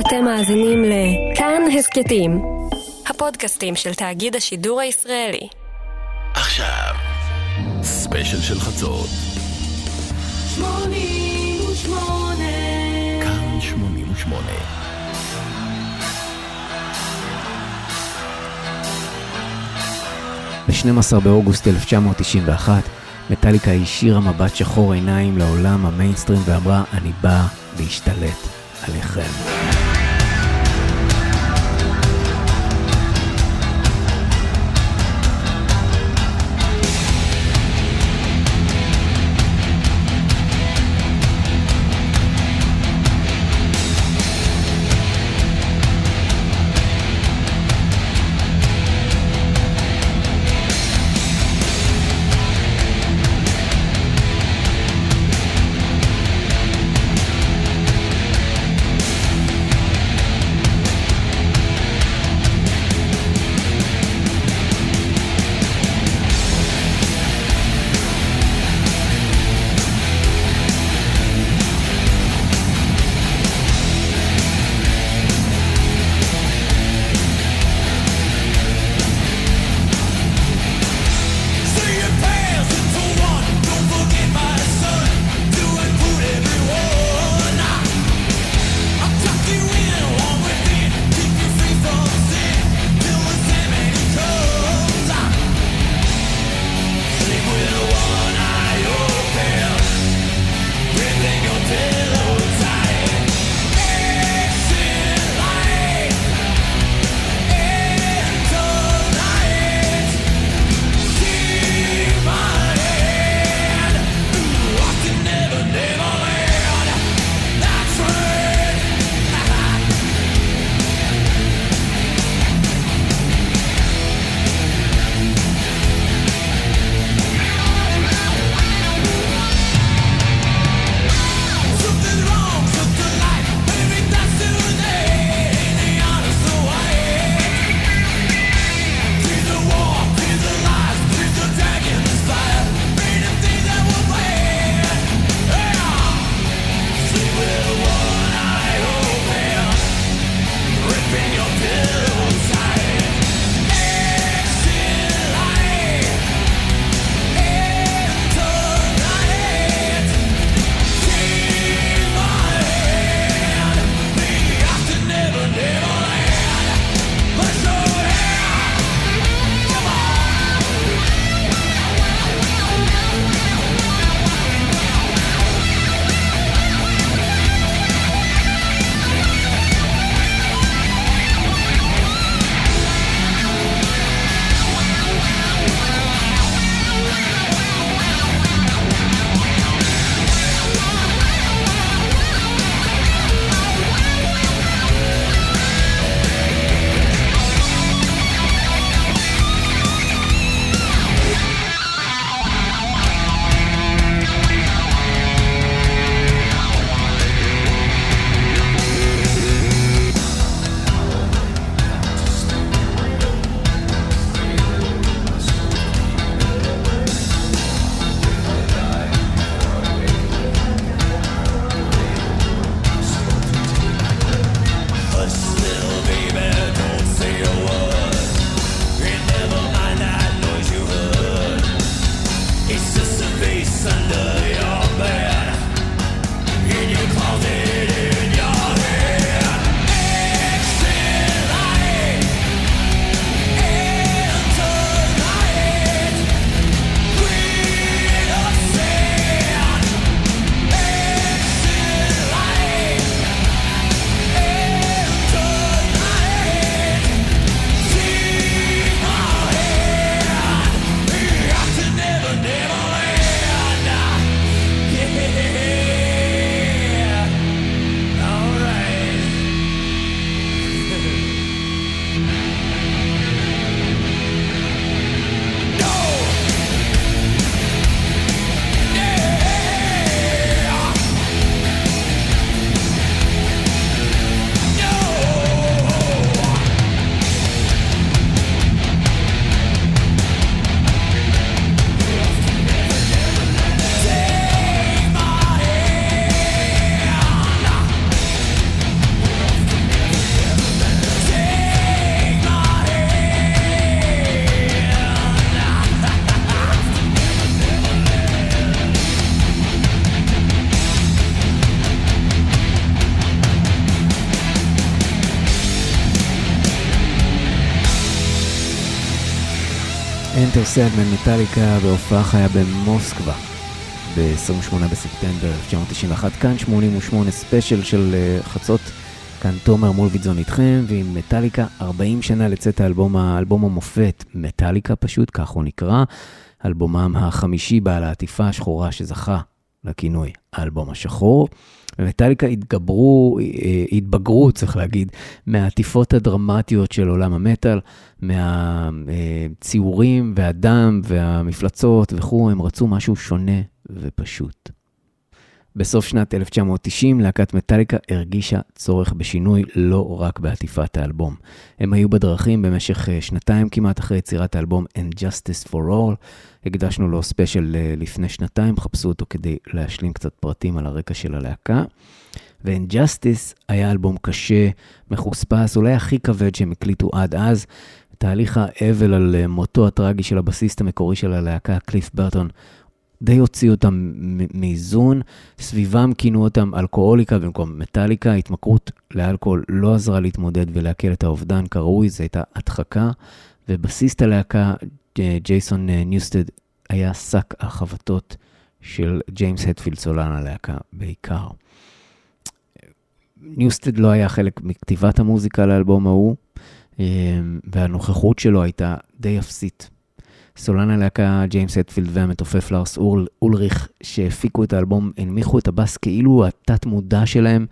אתם מאזינים לכאן הסכתים, הפודקאסטים של תאגיד השידור הישראלי. עכשיו, ספיישל של חצות. 88 כאן 88. ב-12 באוגוסט 1991, מטאליקה השאירה מבט שחור עיניים לעולם המיינסטרים ואמרה, אני באה להשתלט עליכם. סדמן מטאליקה בהופעה חיה במוסקבה ב-28 בספטמבר 1991, כאן 88 ספיישל של uh, חצות, כאן תומר מולביטזון איתכם, ועם מטאליקה 40 שנה לצאת האלבום, האלבום המופת, מטאליקה פשוט, כך הוא נקרא, אלבומם החמישי בעל העטיפה השחורה שזכה לכינוי האלבום השחור. ומטאליקה התגברו, אה, התבגרו, צריך להגיד, מהעטיפות הדרמטיות של עולם המטאל, מהציורים והדם והמפלצות וכו', הם רצו משהו שונה ופשוט. בסוף שנת 1990 להקת מטאליקה הרגישה צורך בשינוי לא רק בעטיפת האלבום. הם היו בדרכים במשך אה, שנתיים כמעט אחרי יצירת האלבום And Justice for All. הקדשנו לו ספיישל אה, לפני שנתיים, חפשו אותו כדי להשלים קצת פרטים על הרקע של הלהקה. ו-And Justice היה אלבום קשה, מחוספס, אולי הכי כבד שהם הקליטו עד אז. תהליך האבל על אה, מותו הטרגי של הבסיסט המקורי של הלהקה, קליף ברטון, די הוציאו אותם מאיזון, סביבם כינו אותם אלכוהוליקה במקום מטאליקה, התמכרות לאלכוהול לא עזרה להתמודד ולהקל את האובדן כראוי, זו הייתה הדחקה, ובסיסט הלהקה, ג'ייסון אה, ניוסטד, היה שק החבטות של ג'יימס הטפילד, סולן הלהקה בעיקר. ניוסטד לא היה חלק מכתיבת המוזיקה לאלבום ההוא, אה, והנוכחות שלו הייתה די אפסית. סולן הלהקה ג'יימס אטפילד והמתופף לארס אול, אולריך, שהפיקו את האלבום, הנמיכו את הבאס כאילו התת מודע שלהם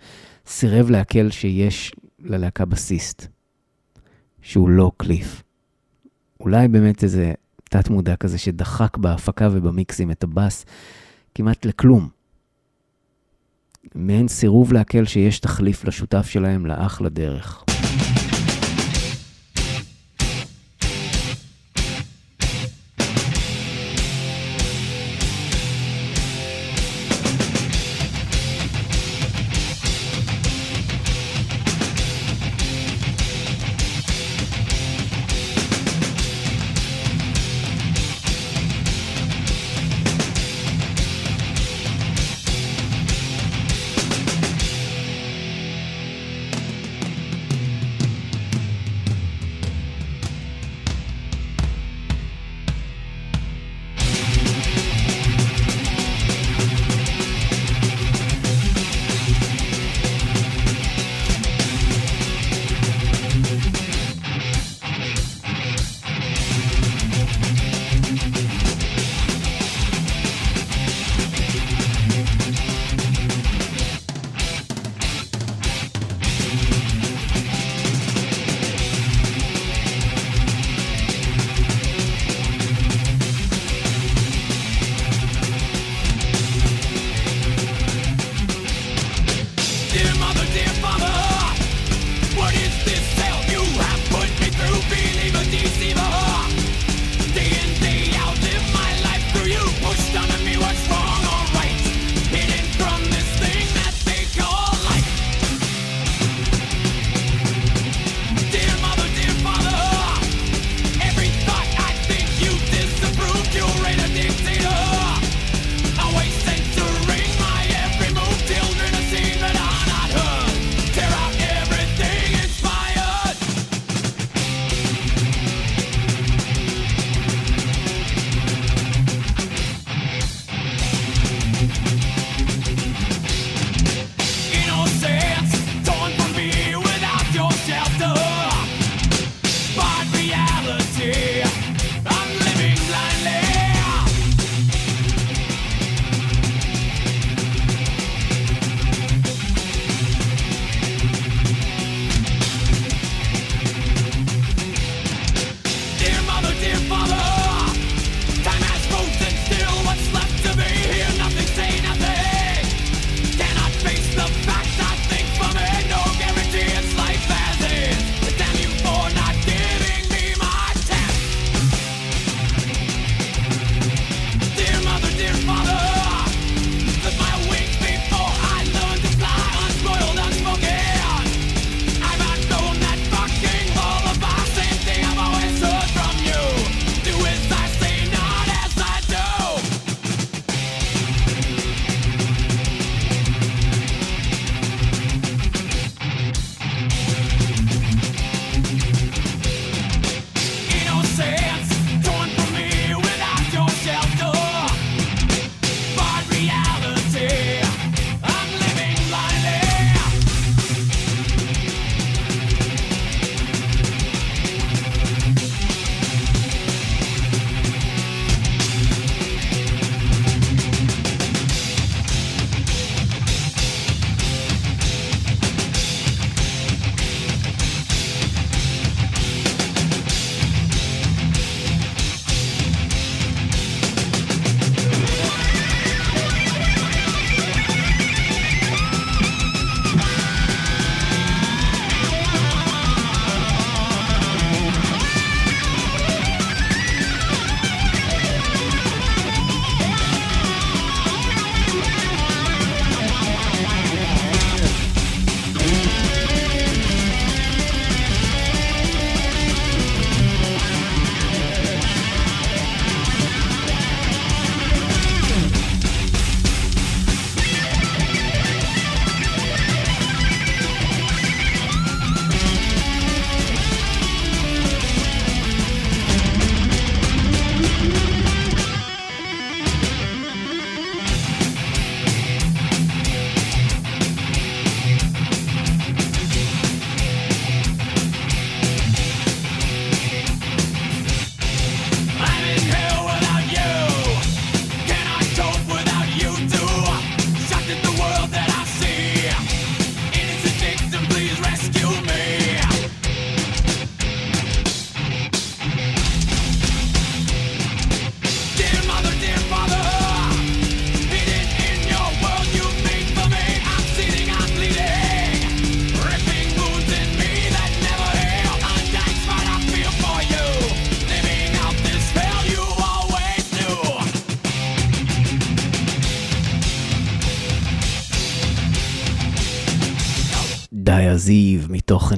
סירב להקל שיש ללהקה בסיסט, שהוא לא קליף. אולי באמת איזה תת מודע כזה שדחק בהפקה ובמיקסים את הבאס כמעט לכלום. מעין סירוב להקל שיש תחליף לשותף שלהם לאח לדרך.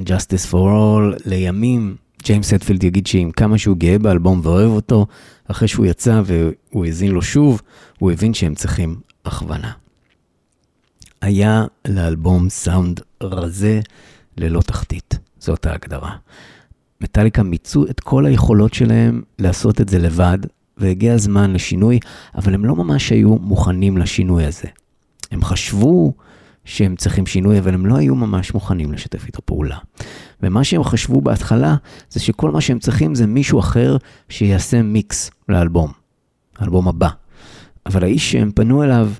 Justice for All, לימים ג'יימס הטפילד יגיד שעם כמה שהוא גאה באלבום ואוהב אותו, אחרי שהוא יצא והוא האזין לו שוב, הוא הבין שהם צריכים הכוונה. היה לאלבום סאונד רזה ללא תחתית, זאת ההגדרה. מטאליקה מיצו את כל היכולות שלהם לעשות את זה לבד, והגיע הזמן לשינוי, אבל הם לא ממש היו מוכנים לשינוי הזה. הם חשבו שהם צריכים שינוי, אבל הם לא היו ממש מוכנים לשתף איתו פעולה. ומה שהם חשבו בהתחלה, זה שכל מה שהם צריכים זה מישהו אחר שיעשה מיקס לאלבום, האלבום הבא. אבל האיש שהם פנו אליו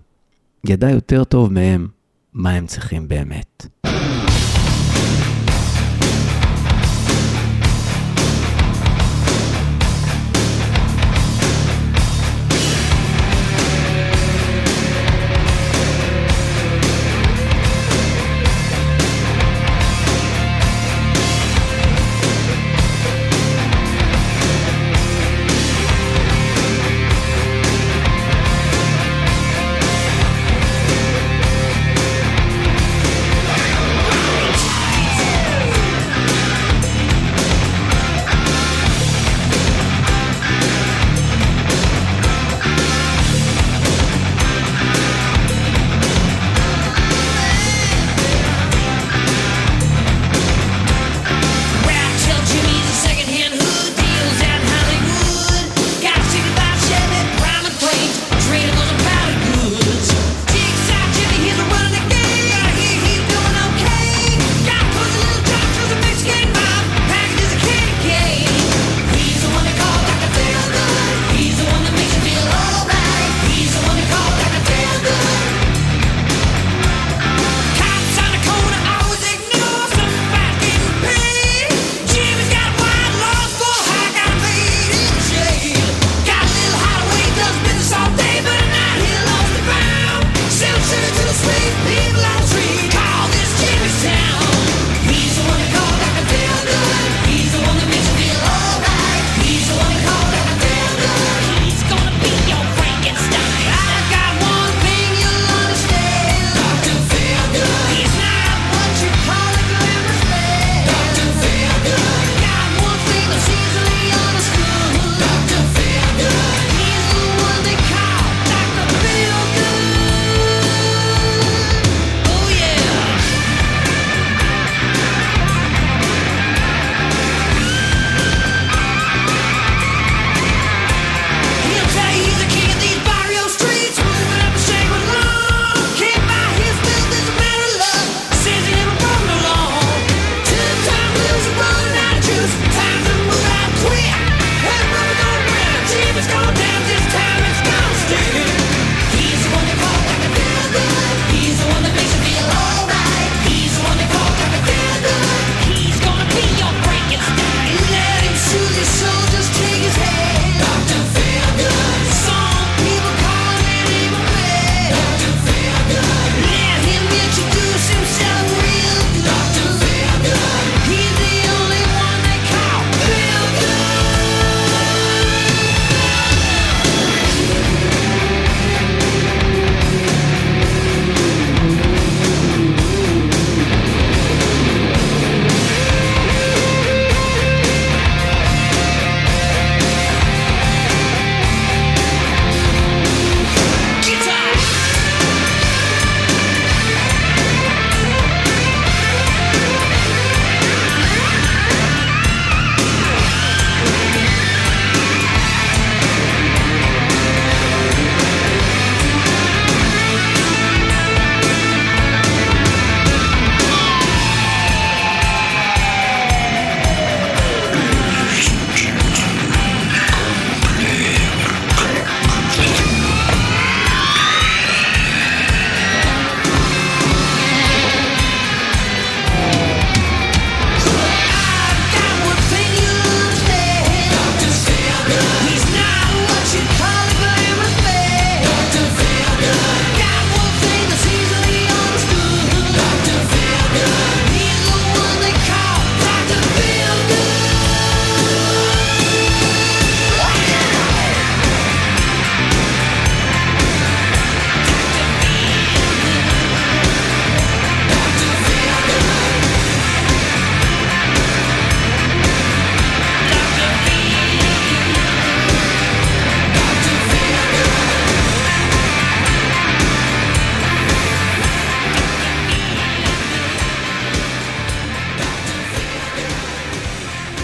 ידע יותר טוב מהם מה הם צריכים באמת.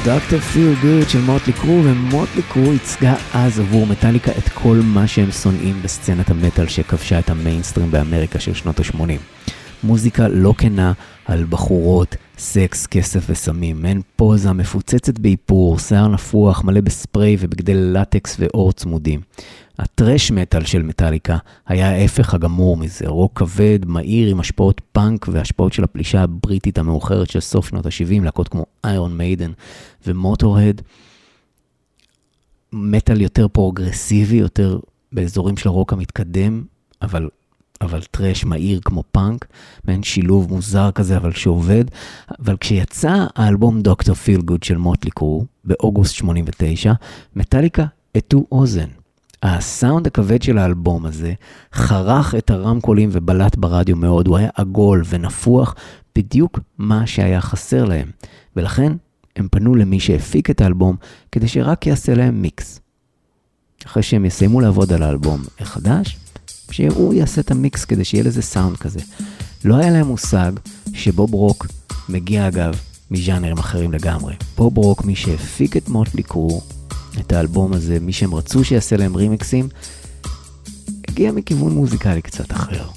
Dr. Feelgood של מוטלי קרו, ומוטלי קרו ייצגה אז עבור מטאליקה את כל מה שהם שונאים בסצנת המטאל שכבשה את המיינסטרים באמריקה של שנות ה-80. מוזיקה לא כנה על בחורות, סקס, כסף וסמים, מעין פוזה מפוצצת באיפור, שיער נפוח, מלא בספריי ובגדי לטקס ועור צמודים. הטרש מטאל של מטאליקה היה ההפך הגמור מזה, רוק כבד, מהיר עם השפעות פאנק והשפעות של הפלישה הבריטית המאוחרת של סוף שנות ה-70, להקות כמו איירון מיידן ומוטורהד. מטאל יותר פרוגרסיבי, יותר באזורים של הרוק המתקדם, אבל, אבל טרש מהיר כמו פאנק, מעין שילוב מוזר כזה, אבל שעובד. אבל כשיצא האלבום Dr. Feelgood של מוטלי קרו, באוגוסט 89, מטאליקה הטו אוזן. הסאונד הכבד של האלבום הזה חרך את הרמקולים ובלט ברדיו מאוד, הוא היה עגול ונפוח, בדיוק מה שהיה חסר להם. ולכן הם פנו למי שהפיק את האלבום כדי שרק יעשה להם מיקס. אחרי שהם יסיימו לעבוד על האלבום החדש, שהוא יעשה את המיקס כדי שיהיה לזה סאונד כזה. לא היה להם מושג שבוב רוק מגיע אגב מז'אנרים אחרים לגמרי. בוב רוק, מי שהפיק את מוטלי קרו, את האלבום הזה, מי שהם רצו שיעשה להם רימיקסים, הגיע מכיוון מוזיקלי קצת אחר.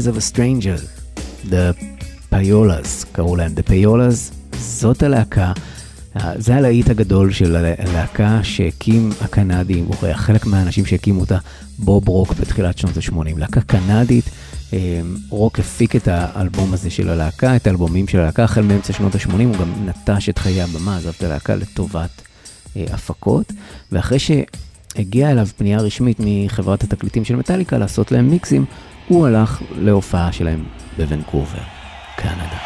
Eyes of a Stranger, The Payolas, קראו להם The Payolas, זאת הלהקה, זה הלהיט הגדול של הלהקה שהקים הקנדי, הוא היה חלק מהאנשים שהקימו אותה, בוב רוק בתחילת שנות ה-80, להקה קנדית. רוק הפיק את האלבום הזה של הלהקה, את האלבומים של הלהקה, החל מאמצע שנות ה-80 הוא גם נטש את חיי הבמה, עזב את הלהקה לטובת אה, הפקות, ואחרי שהגיעה אליו פנייה רשמית מחברת התקליטים של מטאליקה לעשות להם מיקסים, הוא הלך להופעה שלהם בוונקובר, קנדה.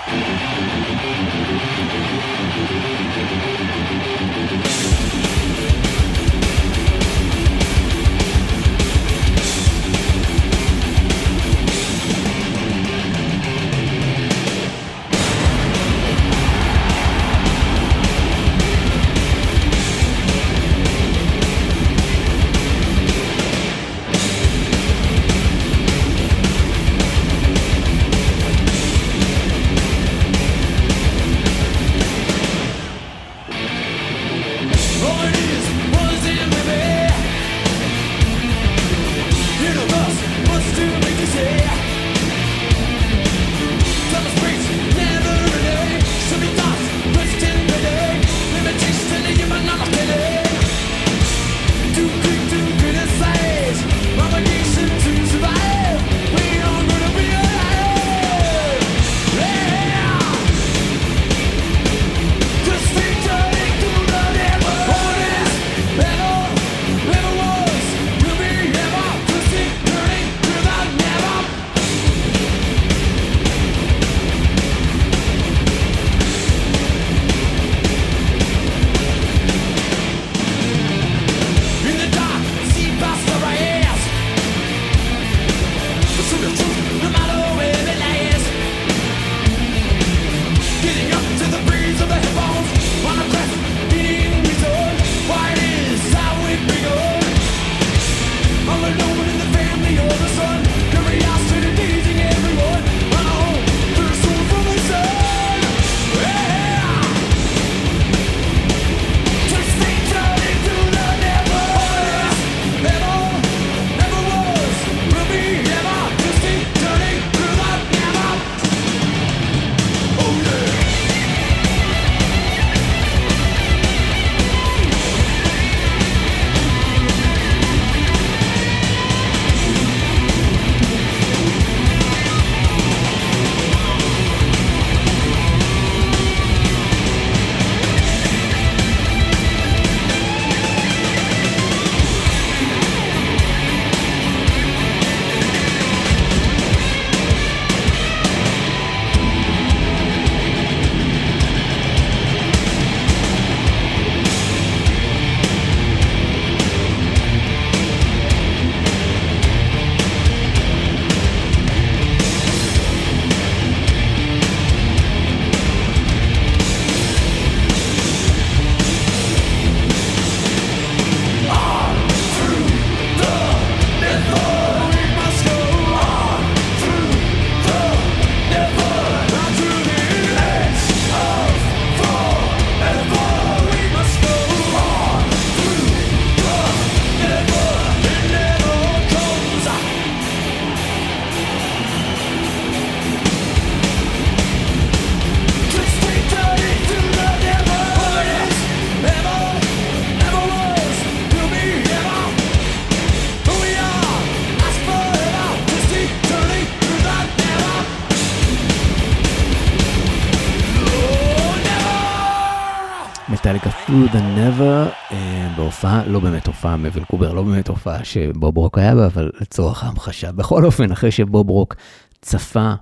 The Never, uh, בהופעה, לא באמת הופעה מוולקובר, לא באמת הופעה שבוב רוק היה בה, אבל לצורך ההמחשה. בכל אופן, אחרי שבוב רוק צפה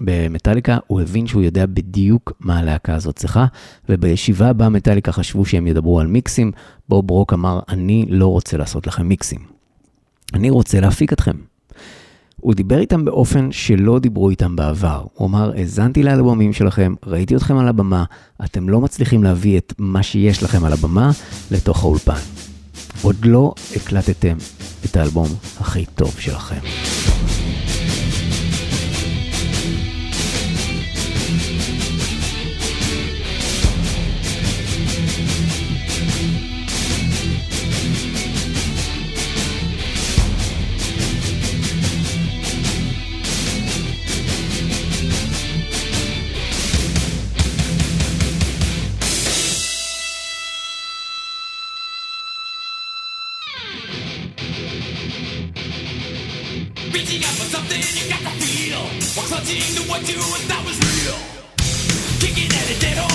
במטאליקה, הוא הבין שהוא יודע בדיוק מה הלהקה הזאת צריכה, ובישיבה בה מטאליקה חשבו שהם ידברו על מיקסים, בוב רוק אמר, אני לא רוצה לעשות לכם מיקסים. אני רוצה להפיק אתכם. הוא דיבר איתם באופן שלא דיברו איתם בעבר. הוא אמר, האזנתי לאלבומים שלכם, ראיתי אתכם על הבמה, אתם לא מצליחים להביא את מה שיש לכם על הבמה לתוך האולפן. עוד לא הקלטתם את האלבום הכי טוב שלכם. Clutching to what you thought was real. Kicking at a dead hole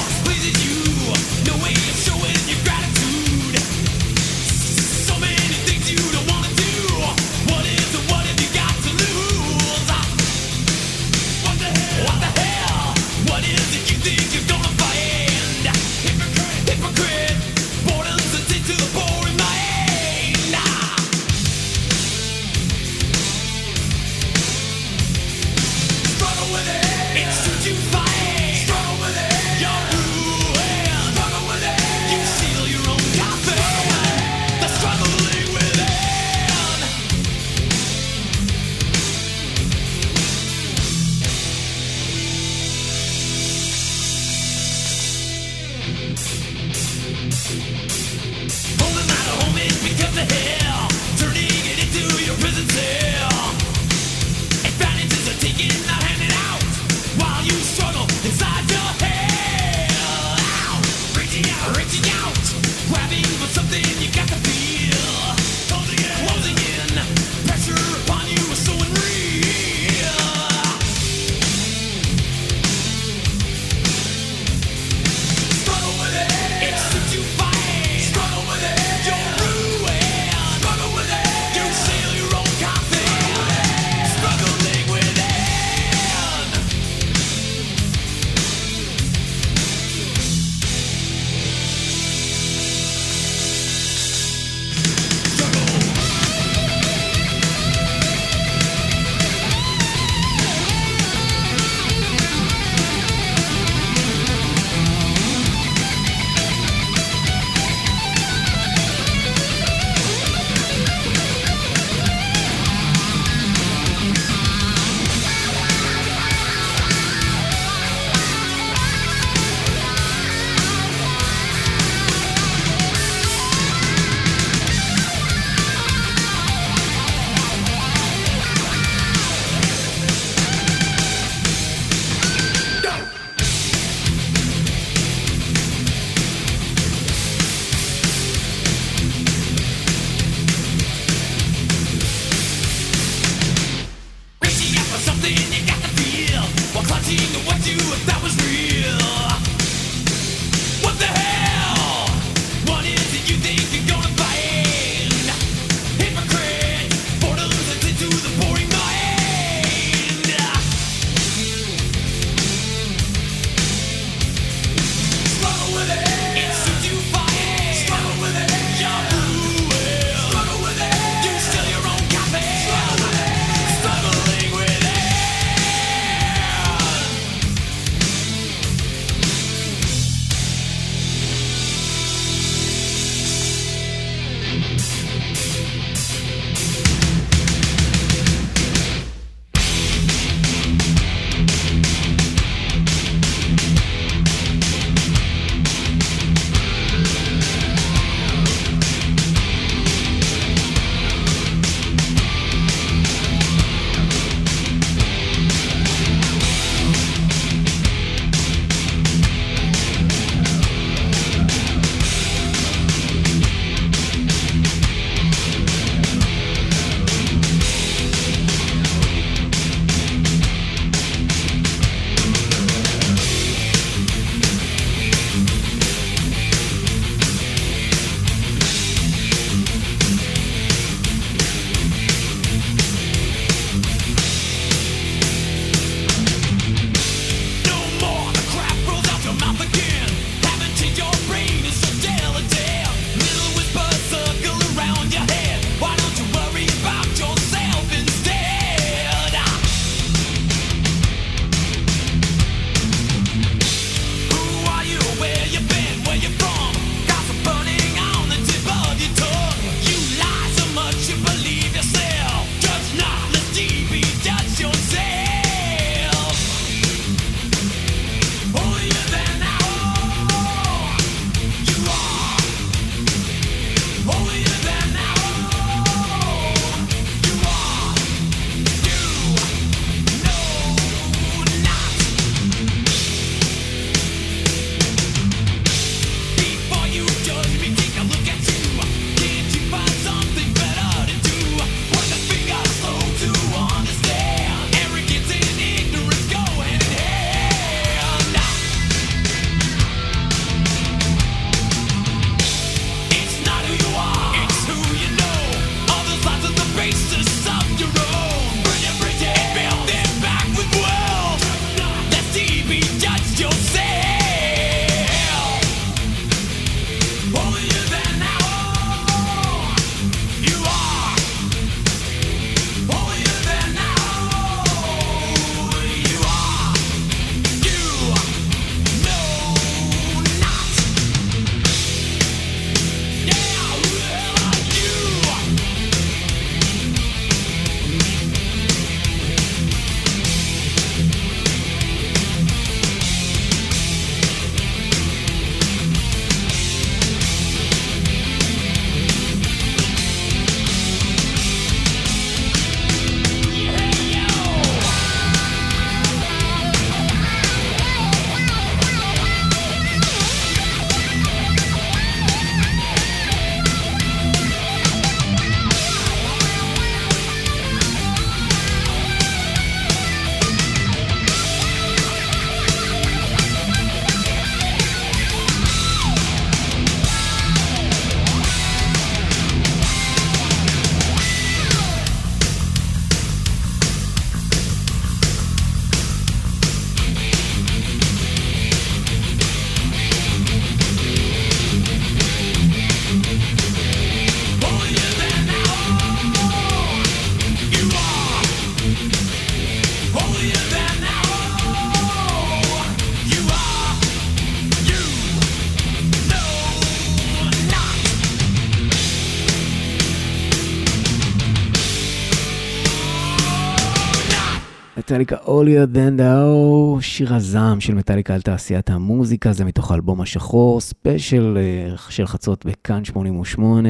מטאליקה Holier Than Thou שיר הזעם של מטאליקה על תעשיית המוזיקה, זה מתוך האלבום השחור, ספיישל אה, של חצות בכאן 88,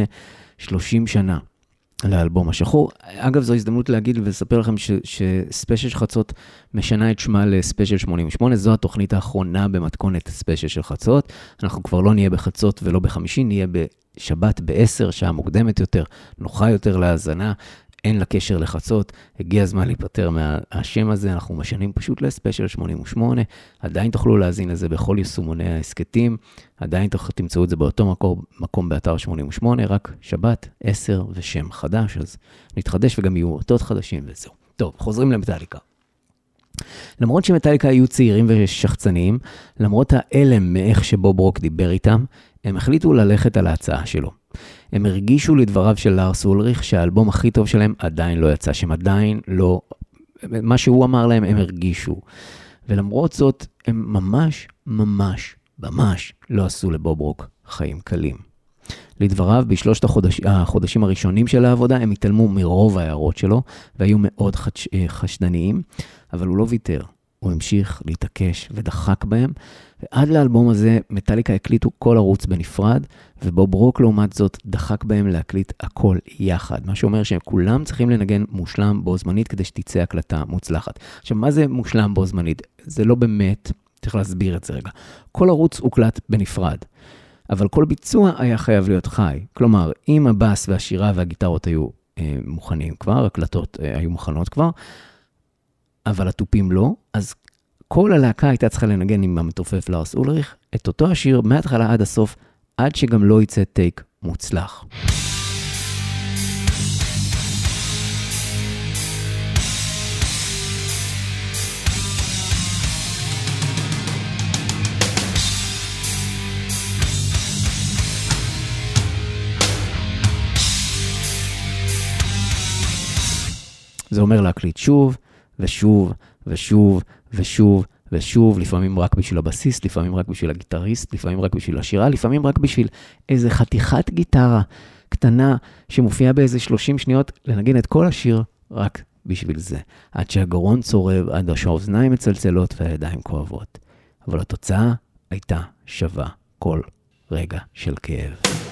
30 שנה לאלבום השחור. אגב, זו הזדמנות להגיד ולספר לכם שספיישל של חצות משנה את שמה לספיישל 88, זו התוכנית האחרונה במתכונת ספיישל של חצות. אנחנו כבר לא נהיה בחצות ולא בחמישי, נהיה בשבת ב-10, שעה מוקדמת יותר, נוחה יותר להאזנה. אין לה קשר לחצות, הגיע הזמן להיפטר מהשם הזה, אנחנו משנים פשוט לספיישל 88, עדיין תוכלו להאזין לזה בכל יישומוני ההסכתים, עדיין תוכלו, תמצאו את זה באותו מקום, מקום באתר 88, רק שבת, 10 ושם חדש, אז נתחדש וגם יהיו אותות חדשים וזהו. טוב, חוזרים למטאליקה. למרות שמטאליקה היו צעירים ושחצניים, למרות ההלם מאיך שבוב רוק דיבר איתם, הם החליטו ללכת על ההצעה שלו. הם הרגישו לדבריו של לארס אולריך שהאלבום הכי טוב שלהם עדיין לא יצא, שהם עדיין לא... מה שהוא אמר להם הם הרגישו. ולמרות זאת, הם ממש, ממש, ממש לא עשו לבוב רוק חיים קלים. לדבריו, בשלושת החודש, החודשים הראשונים של העבודה, הם התעלמו מרוב ההערות שלו, והיו מאוד חש, חשדניים, אבל הוא לא ויתר. הוא המשיך להתעקש ודחק בהם, ועד לאלבום הזה מטאליקה הקליטו כל ערוץ בנפרד, ובוב רוק לעומת זאת דחק בהם להקליט הכל יחד, מה שאומר שהם כולם צריכים לנגן מושלם בו זמנית כדי שתצא הקלטה מוצלחת. עכשיו, מה זה מושלם בו זמנית? זה לא באמת, צריך להסביר את זה רגע. כל ערוץ הוקלט בנפרד. אבל כל ביצוע היה חייב להיות חי. כלומר, אם הבאס והשירה והגיטרות היו אה, מוכנים כבר, הקלטות אה, היו מוכנות כבר, אבל התופים לא, אז כל הלהקה הייתה צריכה לנגן עם המתופף לארס אולריך את אותו השיר מההתחלה עד הסוף, עד שגם לא יצא טייק מוצלח. זה אומר להקליט שוב ושוב ושוב ושוב ושוב, לפעמים רק בשביל הבסיס, לפעמים רק בשביל הגיטריסט, לפעמים רק בשביל השירה, לפעמים רק בשביל איזה חתיכת גיטרה קטנה שמופיעה באיזה 30 שניות, לנגן את כל השיר רק בשביל זה. עד שהגרון צורב, עד שהאוזניים מצלצלות והידיים כואבות. אבל התוצאה הייתה שווה כל רגע של כאב.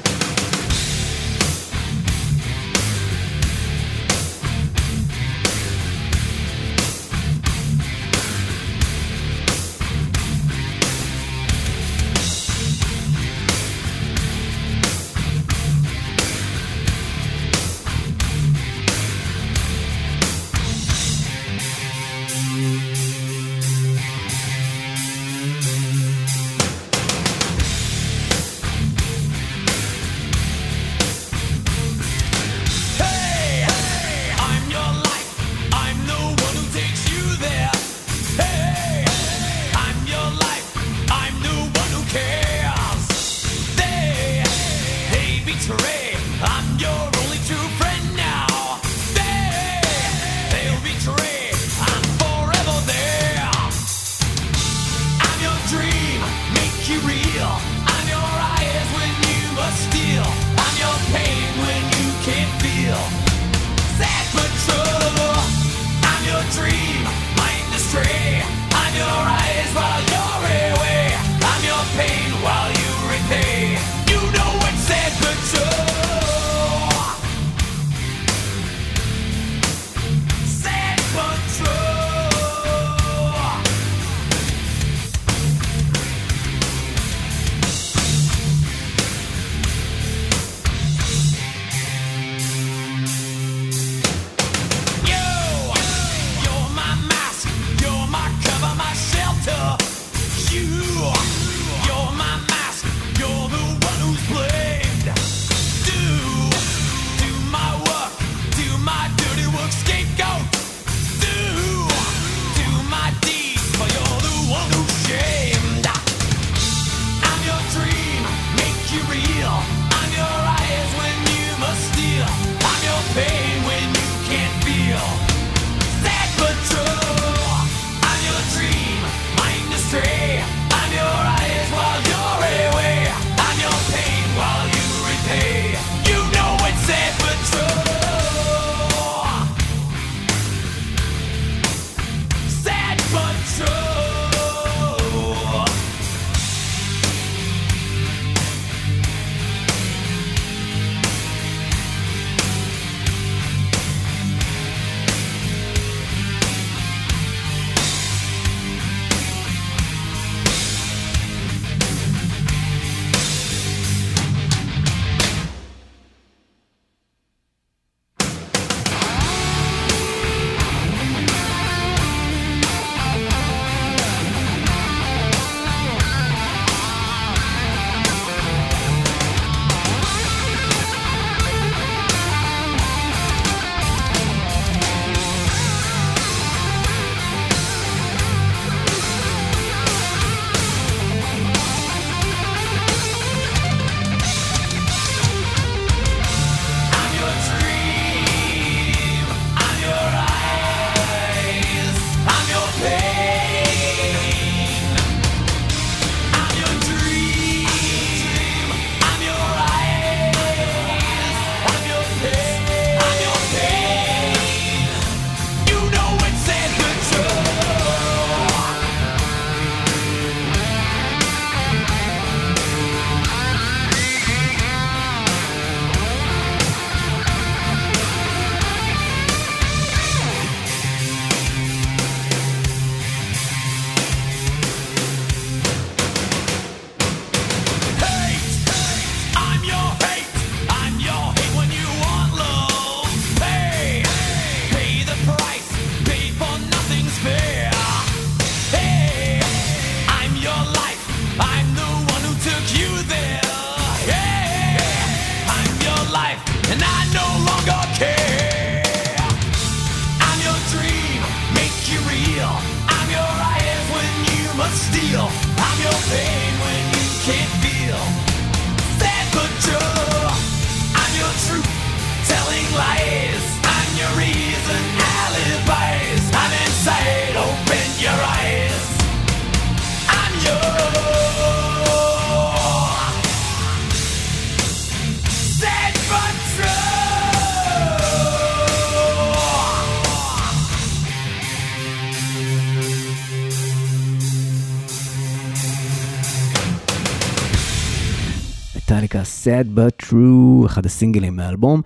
מטאליקה, Sad But True, אחד הסינגלים מהאלבום.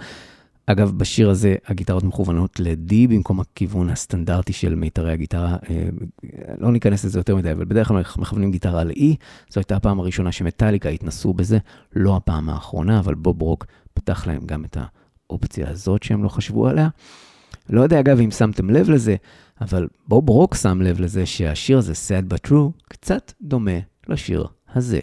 אגב, בשיר הזה הגיטרות מכוונות ל-D במקום הכיוון הסטנדרטי של מיתרי הגיטרה. אה, לא ניכנס לזה יותר מדי, אבל בדרך כלל מכוונים גיטרה ל-E. זו הייתה הפעם הראשונה שמטאליקה התנסו בזה, לא הפעם האחרונה, אבל בוב רוק פתח להם גם את האופציה הזאת שהם לא חשבו עליה. לא יודע אגב אם שמתם לב לזה, אבל בוב רוק שם לב לזה שהשיר הזה, Sad But True, קצת דומה לשיר הזה.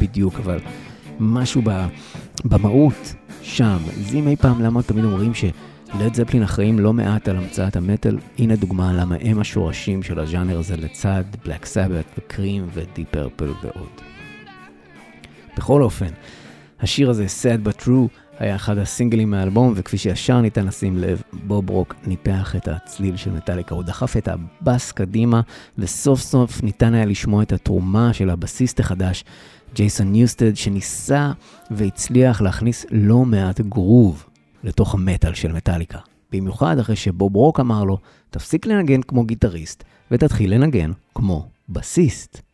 בדיוק, אבל משהו ב, במהות שם. אז אם אי פעם למה תמיד אומרים שלד זפלין אחראים לא מעט על המצאת המטאל, הנה דוגמה למה הם השורשים של הז'אנר הזה לצד בלק סבת וקרים ודיפ פרפל ועוד. בכל אופן, השיר הזה, Sad But True, היה אחד הסינגלים מהאלבום, וכפי שישר ניתן לשים לב, בוב רוק ניפח את הצליל של מטאליקה, הוא דחף את הבאס קדימה, וסוף סוף ניתן היה לשמוע את התרומה של הבסיסט החדש, ג'ייסון ניוסטד, שניסה והצליח להכניס לא מעט גרוב לתוך המטאל של מטאליקה. במיוחד אחרי שבוב רוק אמר לו, תפסיק לנגן כמו גיטריסט, ותתחיל לנגן כמו בסיסט.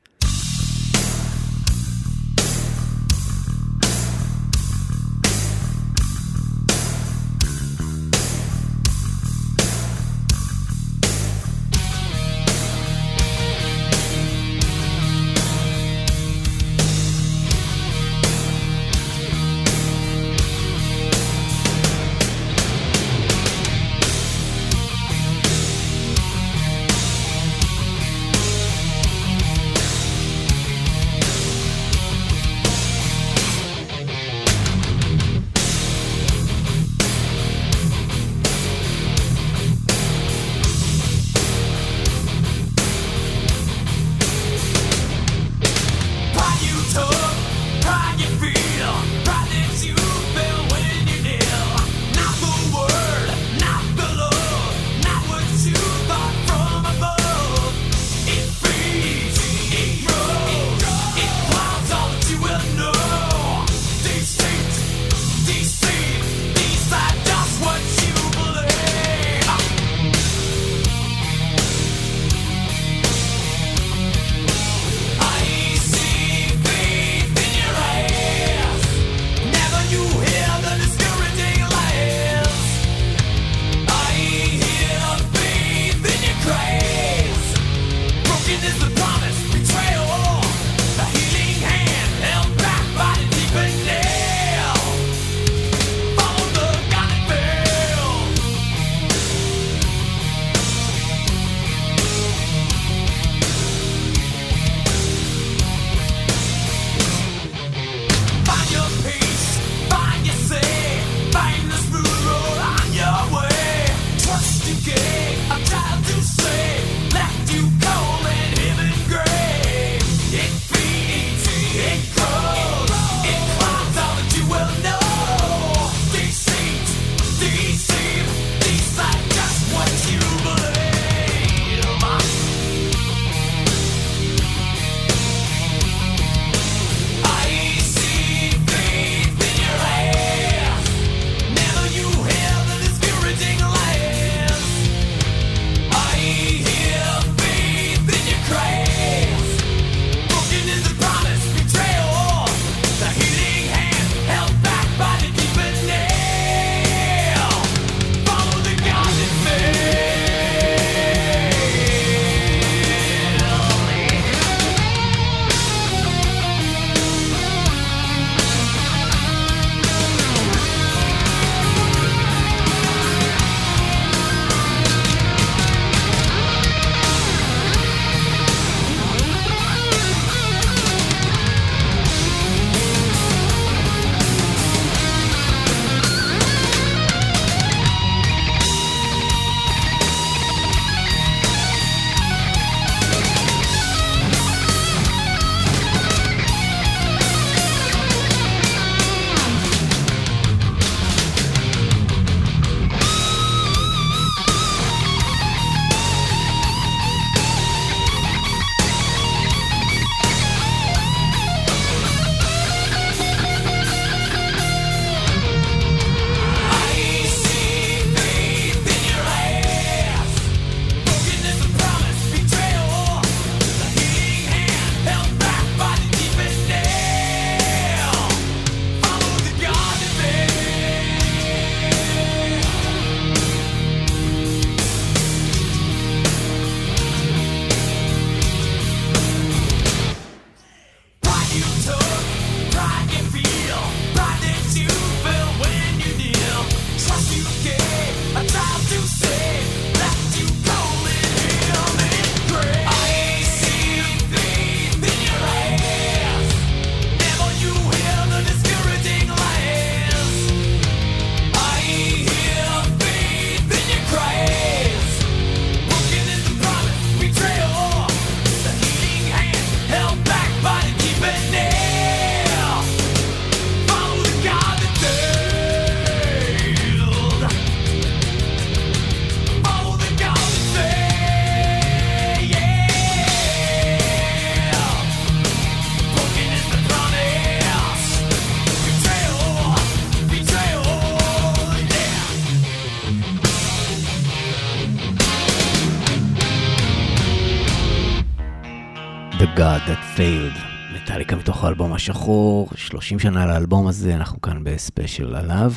השחור, 30 שנה לאלבום הזה, אנחנו כאן בספיישל עליו.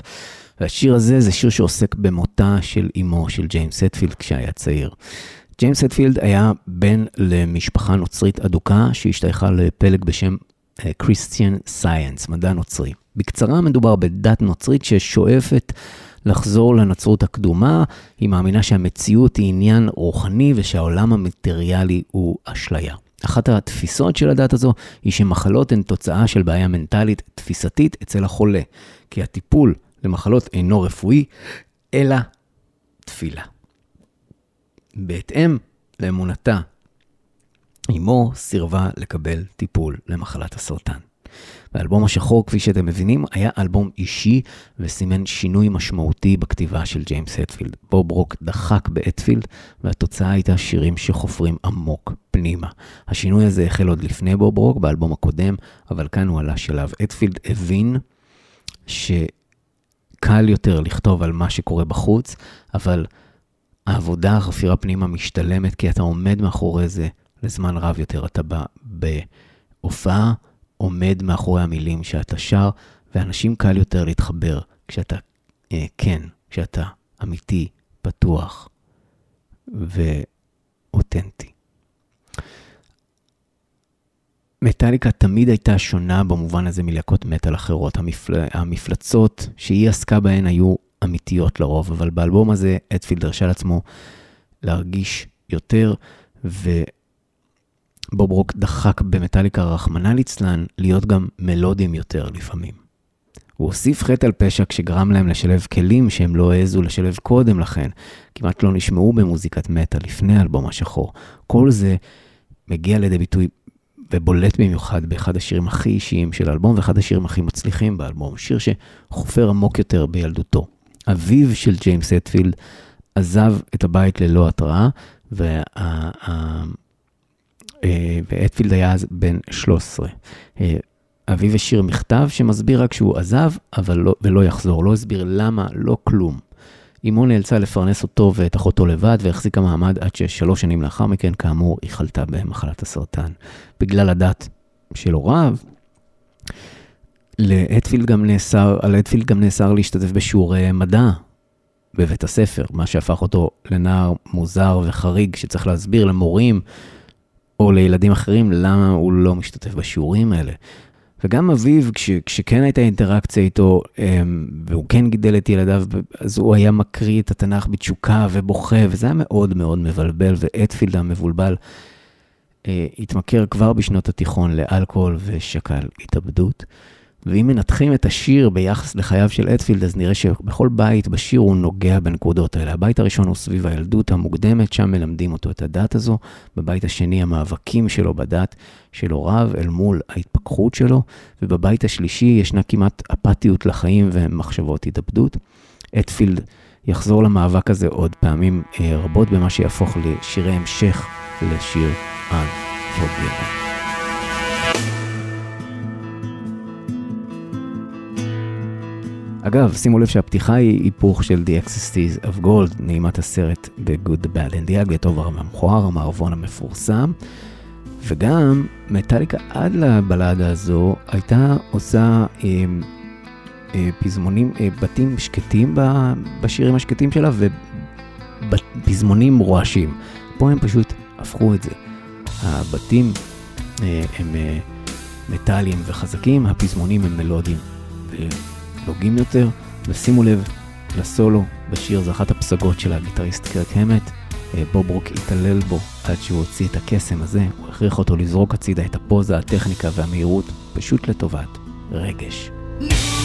והשיר הזה זה שיר שעוסק במותה של אמו של ג'יימס הטפילד כשהיה צעיר. ג'יימס הטפילד היה בן למשפחה נוצרית אדוקה שהשתייכה לפלג בשם Christian uh, Science, מדע נוצרי. בקצרה מדובר בדת נוצרית ששואפת לחזור לנצרות הקדומה, היא מאמינה שהמציאות היא עניין רוחני ושהעולם המטריאלי הוא אשליה. אחת התפיסות של הדת הזו היא שמחלות הן תוצאה של בעיה מנטלית תפיסתית אצל החולה, כי הטיפול למחלות אינו רפואי, אלא תפילה. בהתאם לאמונתה, אמו סירבה לקבל טיפול למחלת הסרטן. והאלבום השחור, כפי שאתם מבינים, היה אלבום אישי וסימן שינוי משמעותי בכתיבה של ג'יימס הטפילד. בוב רוק דחק באטפילד, והתוצאה הייתה שירים שחופרים עמוק פנימה. השינוי הזה החל עוד לפני בוב רוק, באלבום הקודם, אבל כאן הוא עלה שלב. אטפילד הבין שקל יותר לכתוב על מה שקורה בחוץ, אבל העבודה, החפירה פנימה משתלמת, כי אתה עומד מאחורי זה לזמן רב יותר. אתה בא בהופעה, עומד מאחורי המילים שאתה שר, ואנשים קל יותר להתחבר כשאתה אה, כן, כשאתה אמיתי, פתוח ואותנטי. מטאליקה תמיד הייתה שונה במובן הזה מלהקות מטאל אחרות. המפל... המפלצות שהיא עסקה בהן היו אמיתיות לרוב, אבל באלבום הזה אדפילד הרשה לעצמו להרגיש יותר, ו... בוב רוק דחק במטאליקה רחמנא ליצלן להיות גם מלודיים יותר לפעמים. הוא הוסיף חטא על פשע כשגרם להם לשלב כלים שהם לא העזו לשלב קודם לכן, כמעט לא נשמעו במוזיקת מטאל לפני האלבום השחור. כל זה מגיע לידי ביטוי ובולט במיוחד באחד השירים הכי אישיים של האלבום ואחד השירים הכי מצליחים באלבום, שיר שחופר עמוק יותר בילדותו. אביו של ג'יימס הטפילד עזב את הבית ללא התראה, וה... אה, ואטפילד היה אז בן 13. אה, אביו השאיר מכתב שמסביר רק שהוא עזב, אבל לא, ולא יחזור. לא הסביר למה, לא כלום. אמו נאלצה לפרנס אותו ואת אחותו לבד, והחזיקה מעמד עד ששלוש שנים לאחר מכן, כאמור, היא חלתה במחלת הסרטן. בגלל הדת של הוריו, לאטפילד על אטפילד גם נאסר להשתתף בשיעורי מדע בבית הספר, מה שהפך אותו לנער מוזר וחריג, שצריך להסביר למורים או לילדים אחרים, למה הוא לא משתתף בשיעורים האלה. וגם אביו, כש, כשכן הייתה אינטראקציה איתו, אמ, והוא כן גידל את ילדיו, אז הוא היה מקריא את התנ"ך בתשוקה ובוכה, וזה היה מאוד מאוד מבלבל, ואטפילד המבולבל אה, התמכר כבר בשנות התיכון לאלכוהול ושקל התאבדות. ואם מנתחים את השיר ביחס לחייו של אטפילד, אז נראה שבכל בית בשיר הוא נוגע בנקודות האלה. הבית הראשון הוא סביב הילדות המוקדמת, שם מלמדים אותו את הדת הזו. בבית השני, המאבקים שלו בדת של הוריו אל מול ההתפכחות שלו. ובבית השלישי ישנה כמעט אפתיות לחיים ומחשבות התאבדות. אטפילד יחזור למאבק הזה עוד פעמים אה, רבות במה שיהפוך לשירי המשך לשיר Unforgiven. אגב, שימו לב שהפתיחה היא היפוך של The Exorcist of Gold, נעימת הסרט ב-Good, The Bad and the Ugly, הטוב והמכוער, המערבון המפורסם. וגם מטאליקה עד לבלדה הזו הייתה עושה אה, אה, פזמונים, אה, בתים שקטים בשירים השקטים שלה ופזמונים רועשים. פה הם פשוט הפכו את זה. הבתים אה, הם אה, מטאליים וחזקים, הפזמונים הם מלודיים. נוגעים יותר, ושימו לב לסולו בשיר, זו אחת הפסגות של הגיטריסט קרק המט. אה, בוב רוק התעלל בו עד שהוא הוציא את הקסם הזה, הוא הכריח אותו לזרוק הצידה את הפוזה, הטכניקה והמהירות, פשוט לטובת רגש. New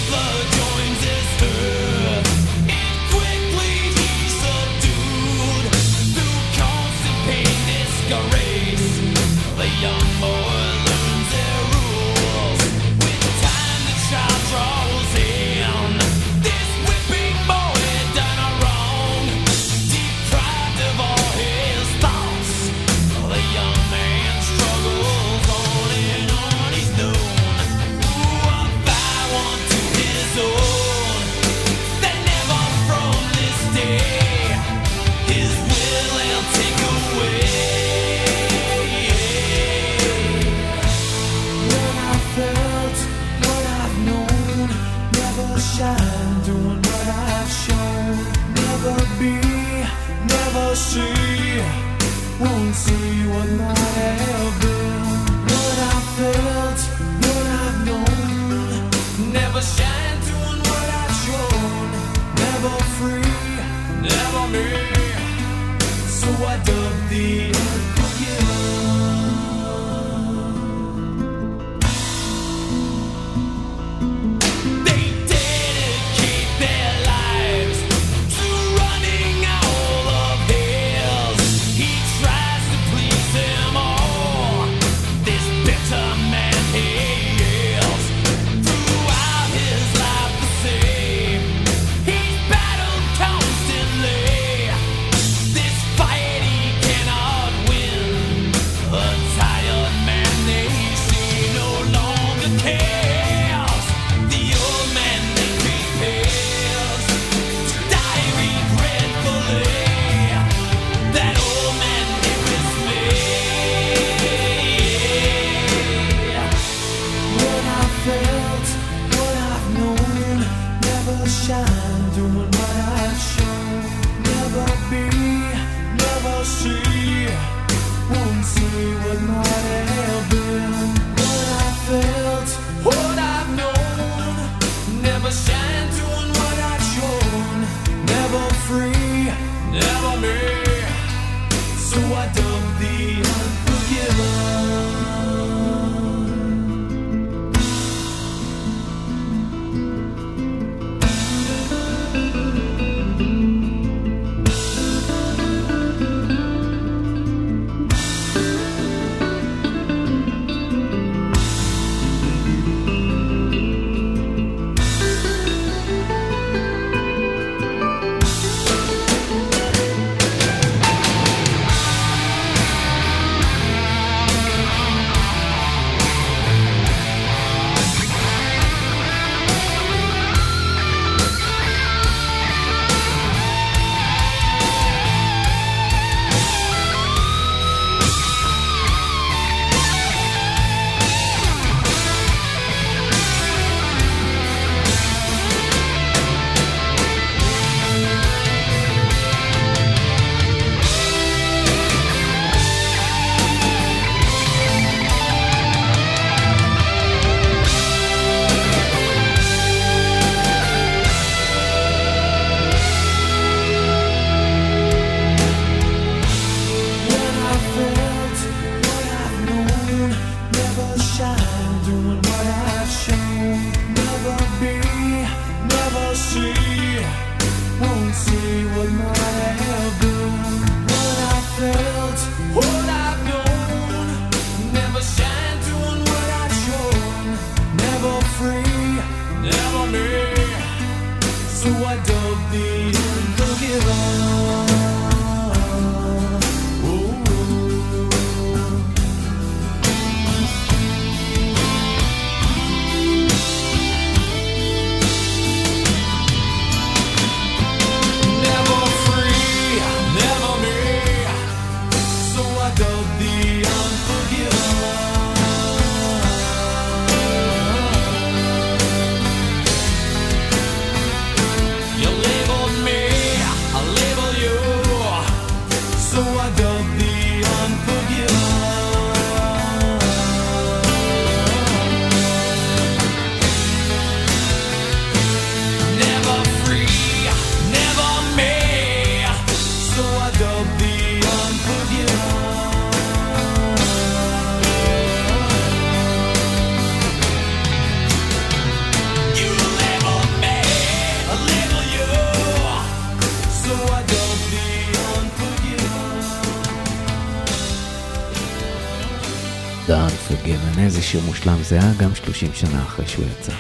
שיר מושלם, זה היה גם 30 שנה אחרי שהוא יצא.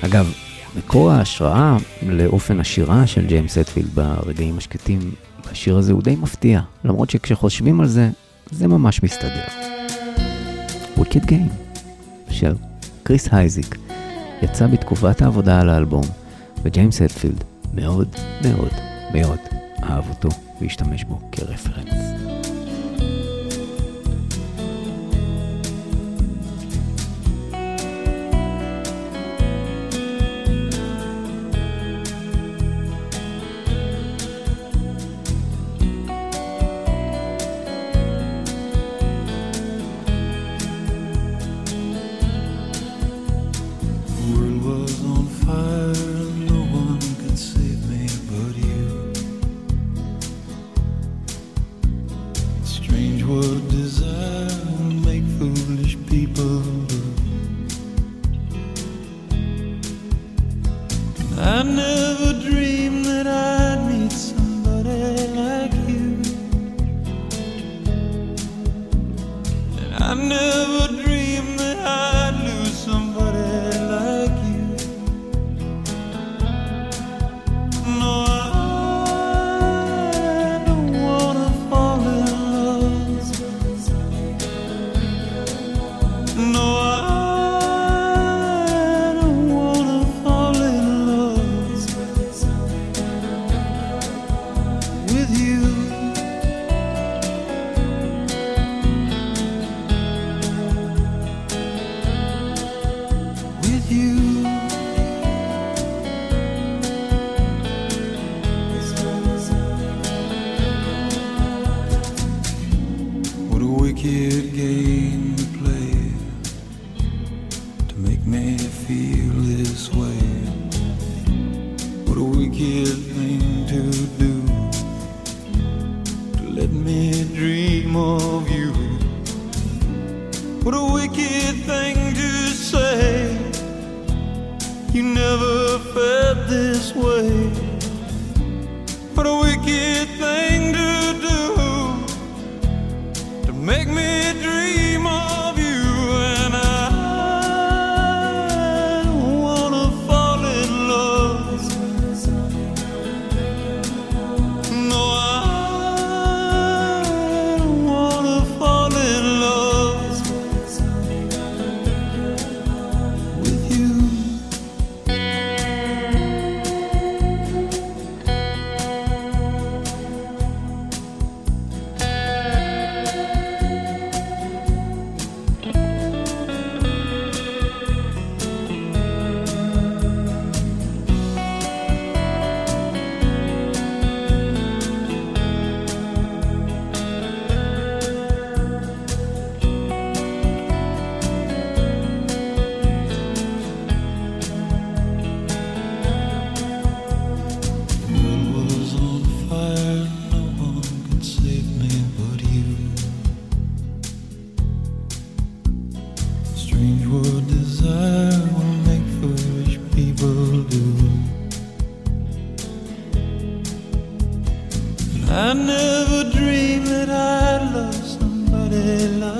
אגב, מקור ההשראה לאופן השירה של ג'יימס הטפילד ברגעים השקטים בשיר הזה הוא די מפתיע, למרות שכשחושבים על זה, זה ממש מסתדר. Wicked Game של קריס אייזק יצא בתקופת העבודה על האלבום, וג'יימס הטפילד מאוד מאוד מאוד אהב אותו והשתמש בו כרפרנס. I never dreamed that I'd love somebody like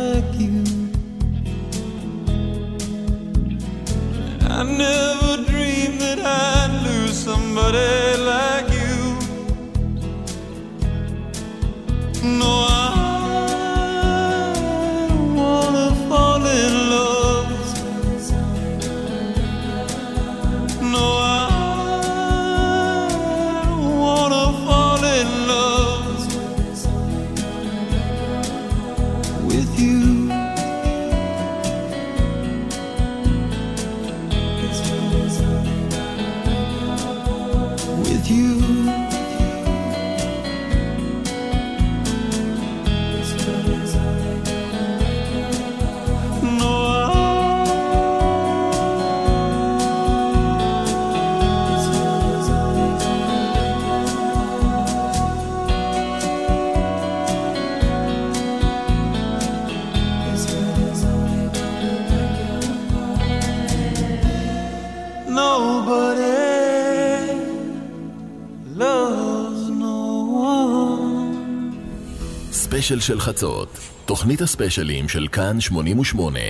הספיישל של חצות, תוכנית הספיישלים של כאן 88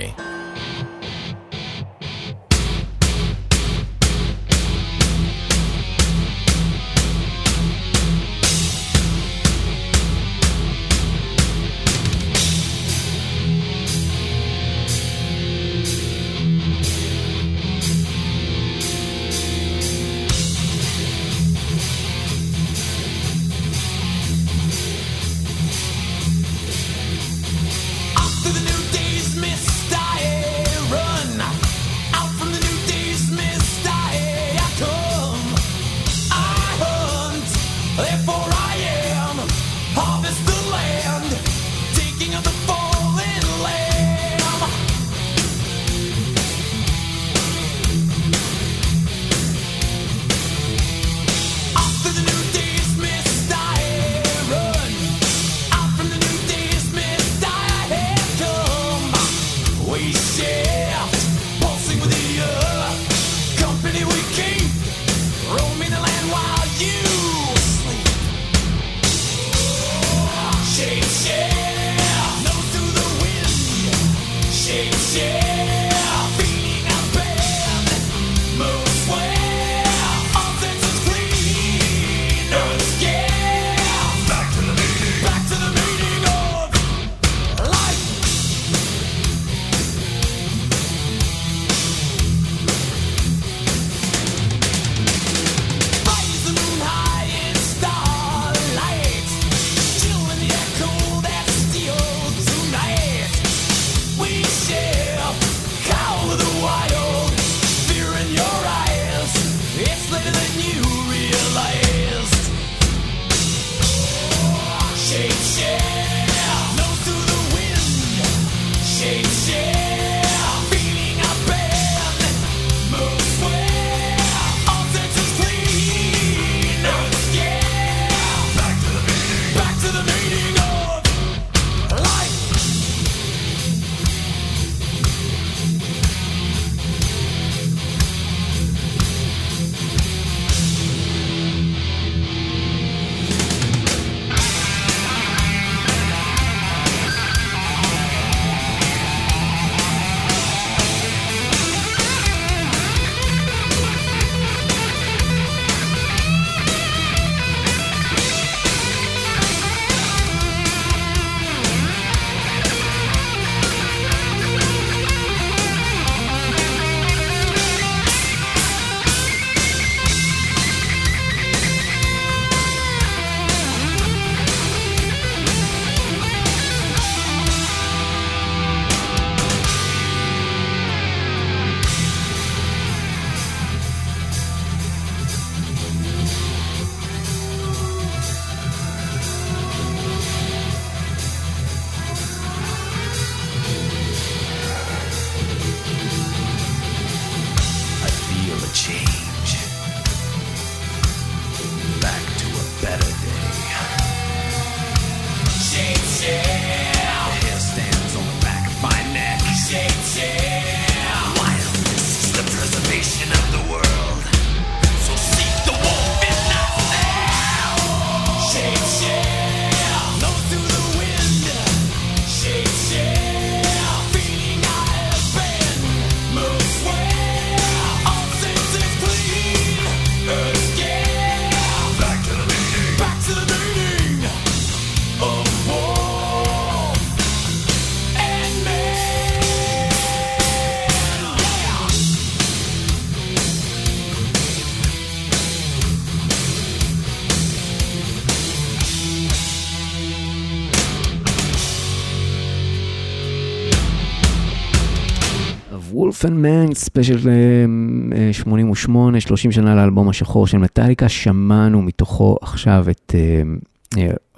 מן, ספיישל אה, 88, 30 שנה לאלבום השחור של מטאליקה, שמענו מתוכו עכשיו את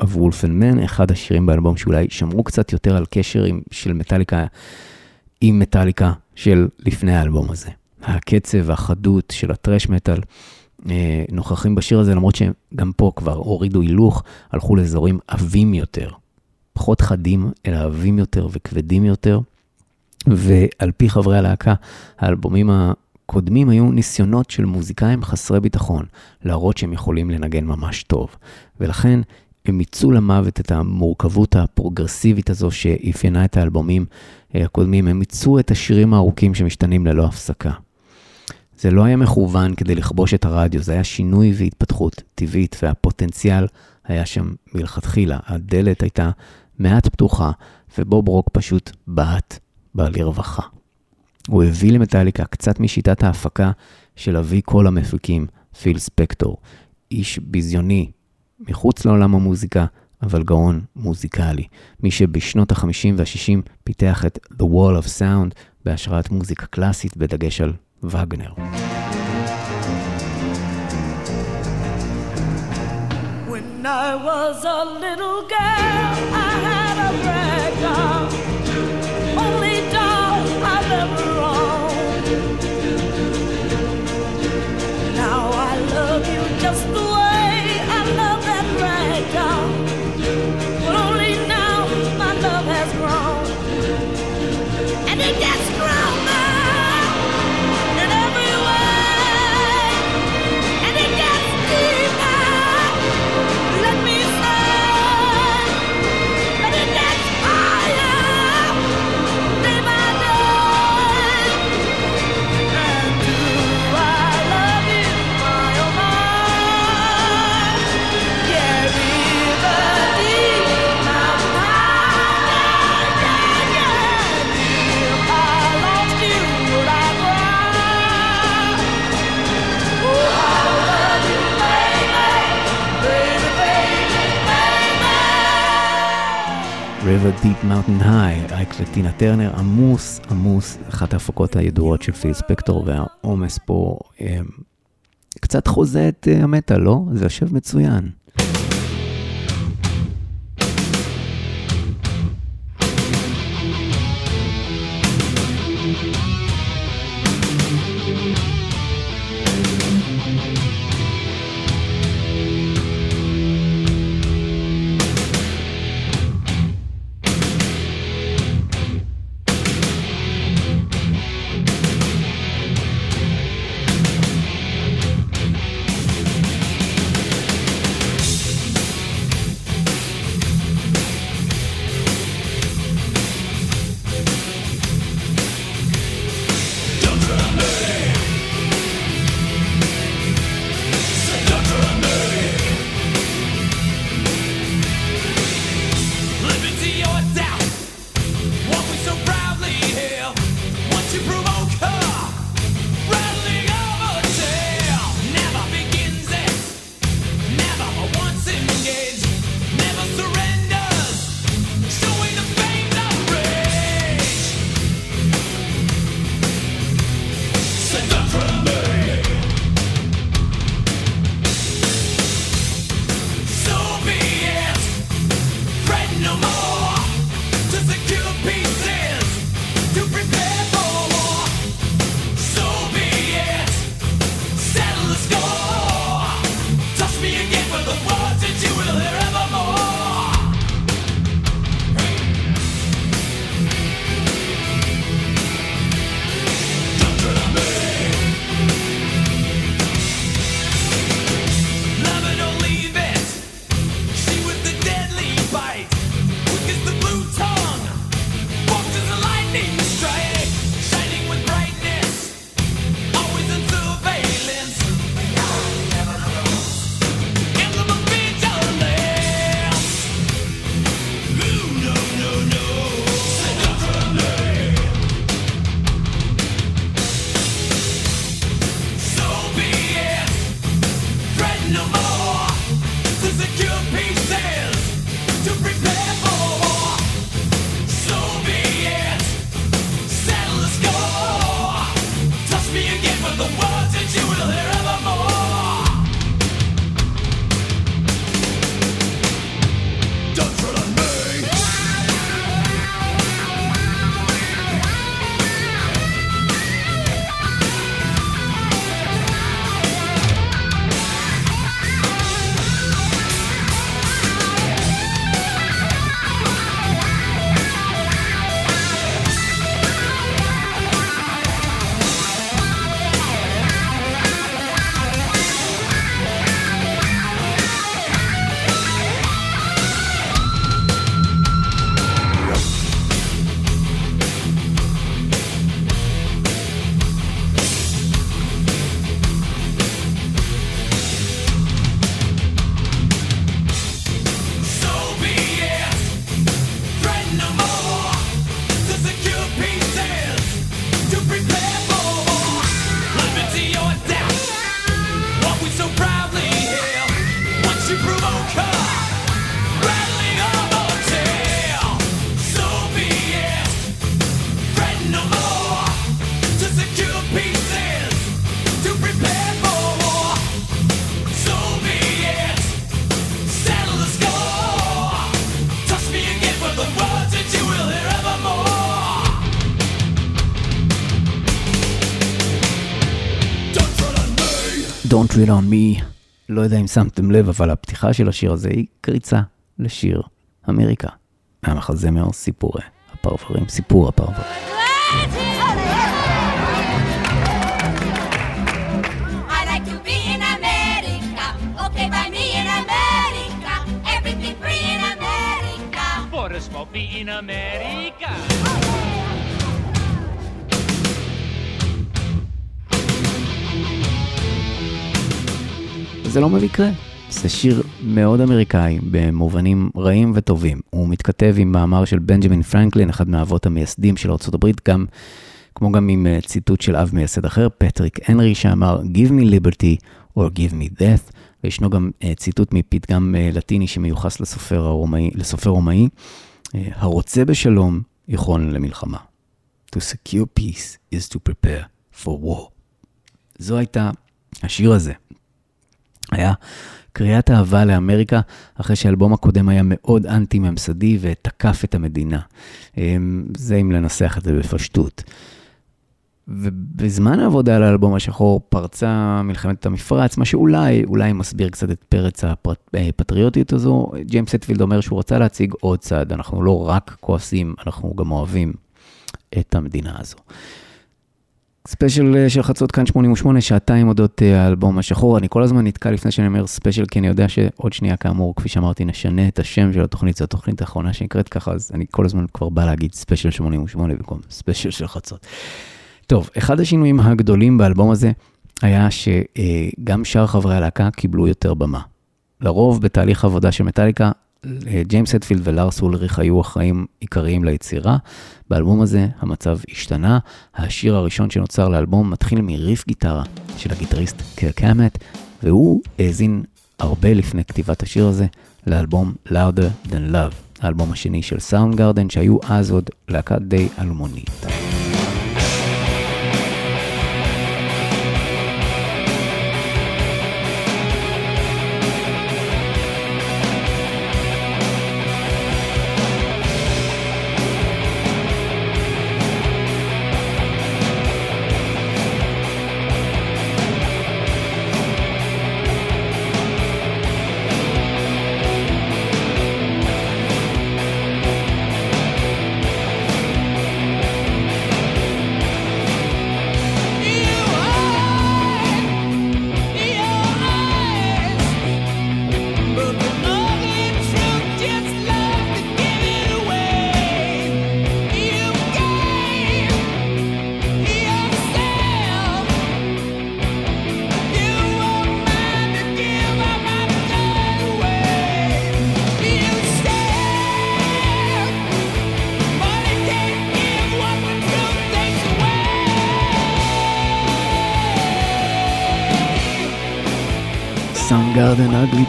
וולפן מן, אחד השירים באלבום שאולי שמרו קצת יותר על קשר עם, של מטאליקה עם מטאליקה של לפני האלבום הזה. הקצב והחדות של הטרש מטאל אה, נוכחים בשיר הזה, למרות שהם גם פה כבר הורידו הילוך, הלכו לאזורים עבים יותר. פחות חדים, אלא עבים יותר וכבדים יותר. ועל פי חברי הלהקה, האלבומים הקודמים היו ניסיונות של מוזיקאים חסרי ביטחון, להראות שהם יכולים לנגן ממש טוב. ולכן הם מיצו למוות את המורכבות הפרוגרסיבית הזו שאפיינה את האלבומים אה, הקודמים, הם מיצו את השירים הארוכים שמשתנים ללא הפסקה. זה לא היה מכוון כדי לכבוש את הרדיו, זה היה שינוי והתפתחות טבעית, והפוטנציאל היה שם מלכתחילה. הדלת הייתה מעט פתוחה, ובוב רוק פשוט בעט בה לרווחה. הוא הביא למטאליקה קצת משיטת ההפקה של אבי כל המפיקים, פיל ספקטור. איש ביזיוני, מחוץ לעולם המוזיקה, אבל גאון מוזיקלי. מי שבשנות ה-50 וה-60 פיתח את The Wall of Sound בהשראת מוזיקה קלאסית בדגש על וגנר. When I was a little girl, I had a. just the way River Deep Mountain High, אייק וטינה טרנר, עמוס, עמוס, אחת ההפקות הידועות של פיל ספקטור, והעומס פה אה, קצת חוזה את אה, המטה, לא? זה יושב מצוין. Don't Read on Me. לא יודע אם שמתם לב, אבל הפתיחה של השיר הזה היא קריצה לשיר אמריקה. מהמחזמר סיפורי הפרברים, סיפור הפרברים. I like to be in America. זה לא במקרה, זה שיר מאוד אמריקאי במובנים רעים וטובים. הוא מתכתב עם מאמר של בנג'מין פרנקלין, אחד מהאבות המייסדים של ארה"ב, גם, כמו גם עם אה, ציטוט של אב מייסד אחר, פטריק הנרי, שאמר Give me liberty or give me death, וישנו גם אה, ציטוט מפתגם אה, לטיני שמיוחס לסופר, הרומאי, לסופר רומאי, הרוצה בשלום יכון למלחמה. To secure peace is to prepare for war. זו הייתה השיר הזה. היה קריאת אהבה לאמריקה, אחרי שהאלבום הקודם היה מאוד אנטי-ממסדי ותקף את המדינה. אמ, זה אם לנסח את זה בפשטות. ובזמן העבודה על האלבום השחור פרצה מלחמת המפרץ, מה שאולי, אולי מסביר קצת את פרץ הפטריוטיות הזו. ג'יימס הטפילד אומר שהוא רצה להציג עוד צד, אנחנו לא רק כועסים, אנחנו גם אוהבים את המדינה הזו. ספיישל אה, של חצות כאן 88, שעתיים אודות אה, האלבום השחור. אני כל הזמן נתקע לפני שאני אומר ספיישל, כי אני יודע שעוד שנייה, כאמור, כפי שאמרתי, נשנה את השם של התוכנית, זו התוכנית האחרונה שנקראת ככה, אז אני כל הזמן כבר בא להגיד ספיישל 88 במקום ספיישל של חצות. טוב, אחד השינויים הגדולים באלבום הזה היה שגם שאר חברי הלהקה קיבלו יותר במה. לרוב בתהליך עבודה של מטאליקה, אה, ג'יימס הטפילד ולארס אולריך היו אחראים עיקריים ליצירה. באלבום הזה המצב השתנה. השיר הראשון שנוצר לאלבום מתחיל מריף גיטרה של הגיטריסט קרק האמט, והוא האזין הרבה לפני כתיבת השיר הזה לאלבום Louder Than Love, האלבום השני של סאונד גרדן, שהיו אז עוד להקה די אלמונית.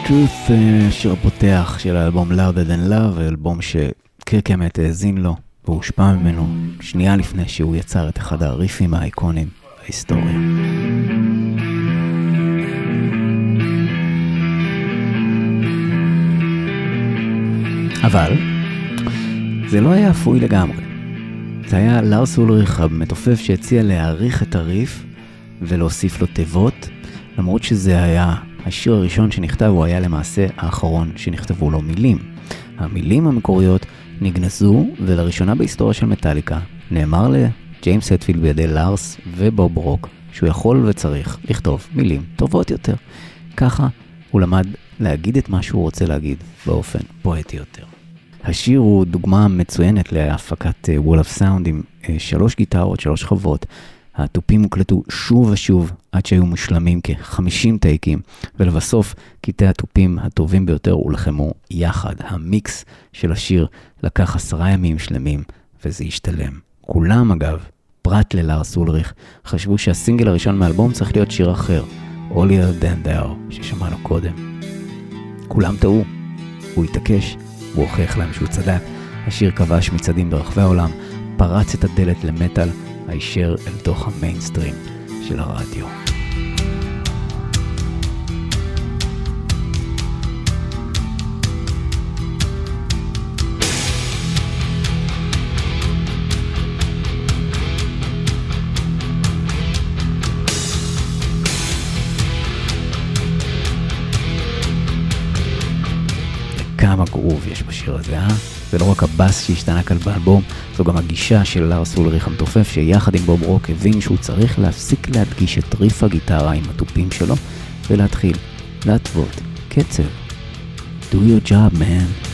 Truth, אה, השיר הפותח של האלבום Louder Than Love, אלבום שקרקמט האזין לו והושפע ממנו שנייה לפני שהוא יצר את אחד הריפים האייקונים בהיסטוריה. אבל זה לא היה אפוי לגמרי. זה היה לארס אולריך המתופף שהציע להעריך את הריף ולהוסיף לו תיבות, למרות שזה היה השיר הראשון שנכתב, הוא היה למעשה האחרון שנכתבו לו מילים. המילים המקוריות נגנזו, ולראשונה בהיסטוריה של מטאליקה נאמר לג'יימס הטפילד בידי לארס ובוב רוק שהוא יכול וצריך לכתוב מילים טובות יותר. ככה הוא למד להגיד את מה שהוא רוצה להגיד באופן פואטי יותר. השיר הוא דוגמה מצוינת להפקת Wall of Sound עם אה, שלוש גיטרות, שלוש שכבות. התופים הוקלטו שוב ושוב עד שהיו מושלמים כ-50 טייקים, ולבסוף קטעי התופים הטובים ביותר הולחמו יחד. המיקס של השיר לקח עשרה ימים שלמים, וזה השתלם. כולם אגב, פרט ללארס אולריך, חשבו שהסינגל הראשון מהאלבום צריך להיות שיר אחר, All Than Thou, ששמענו קודם. כולם טעו, הוא התעקש, הוא הוכיח להם שהוא צדק. השיר כבש מצעדים ברחבי העולם, פרץ את הדלת למטאל, הישר אל תוך המיינסטרים של הרדיו. כמה גרוב יש בשיר הזה, אה? זה לא רק הבאס שהשתנה כאן באלבום, זו גם הגישה של לארס אולריך המתופף, שיחד עם בוב רוק הבין שהוא צריך להפסיק להדגיש את ריף הגיטרה עם התופים שלו, ולהתחיל להתוות קצב. Do your job, man.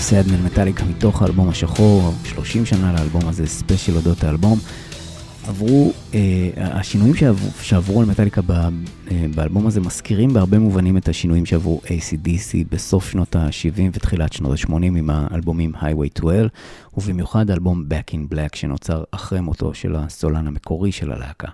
Enter Sandman מטאליקה מתוך האלבום השחור, 30 שנה לאלבום הזה, ספיישל אודות האלבום. עברו, אה, השינויים שעברו, שעברו על מטאליקה ב, אה, באלבום הזה מזכירים בהרבה מובנים את השינויים שעברו ACDC בסוף שנות ה-70 ותחילת שנות ה-80 עם האלבומים Highway 12, ובמיוחד האלבום Back in Black שנוצר אחרי מותו של הסולן המקורי של הלהקה.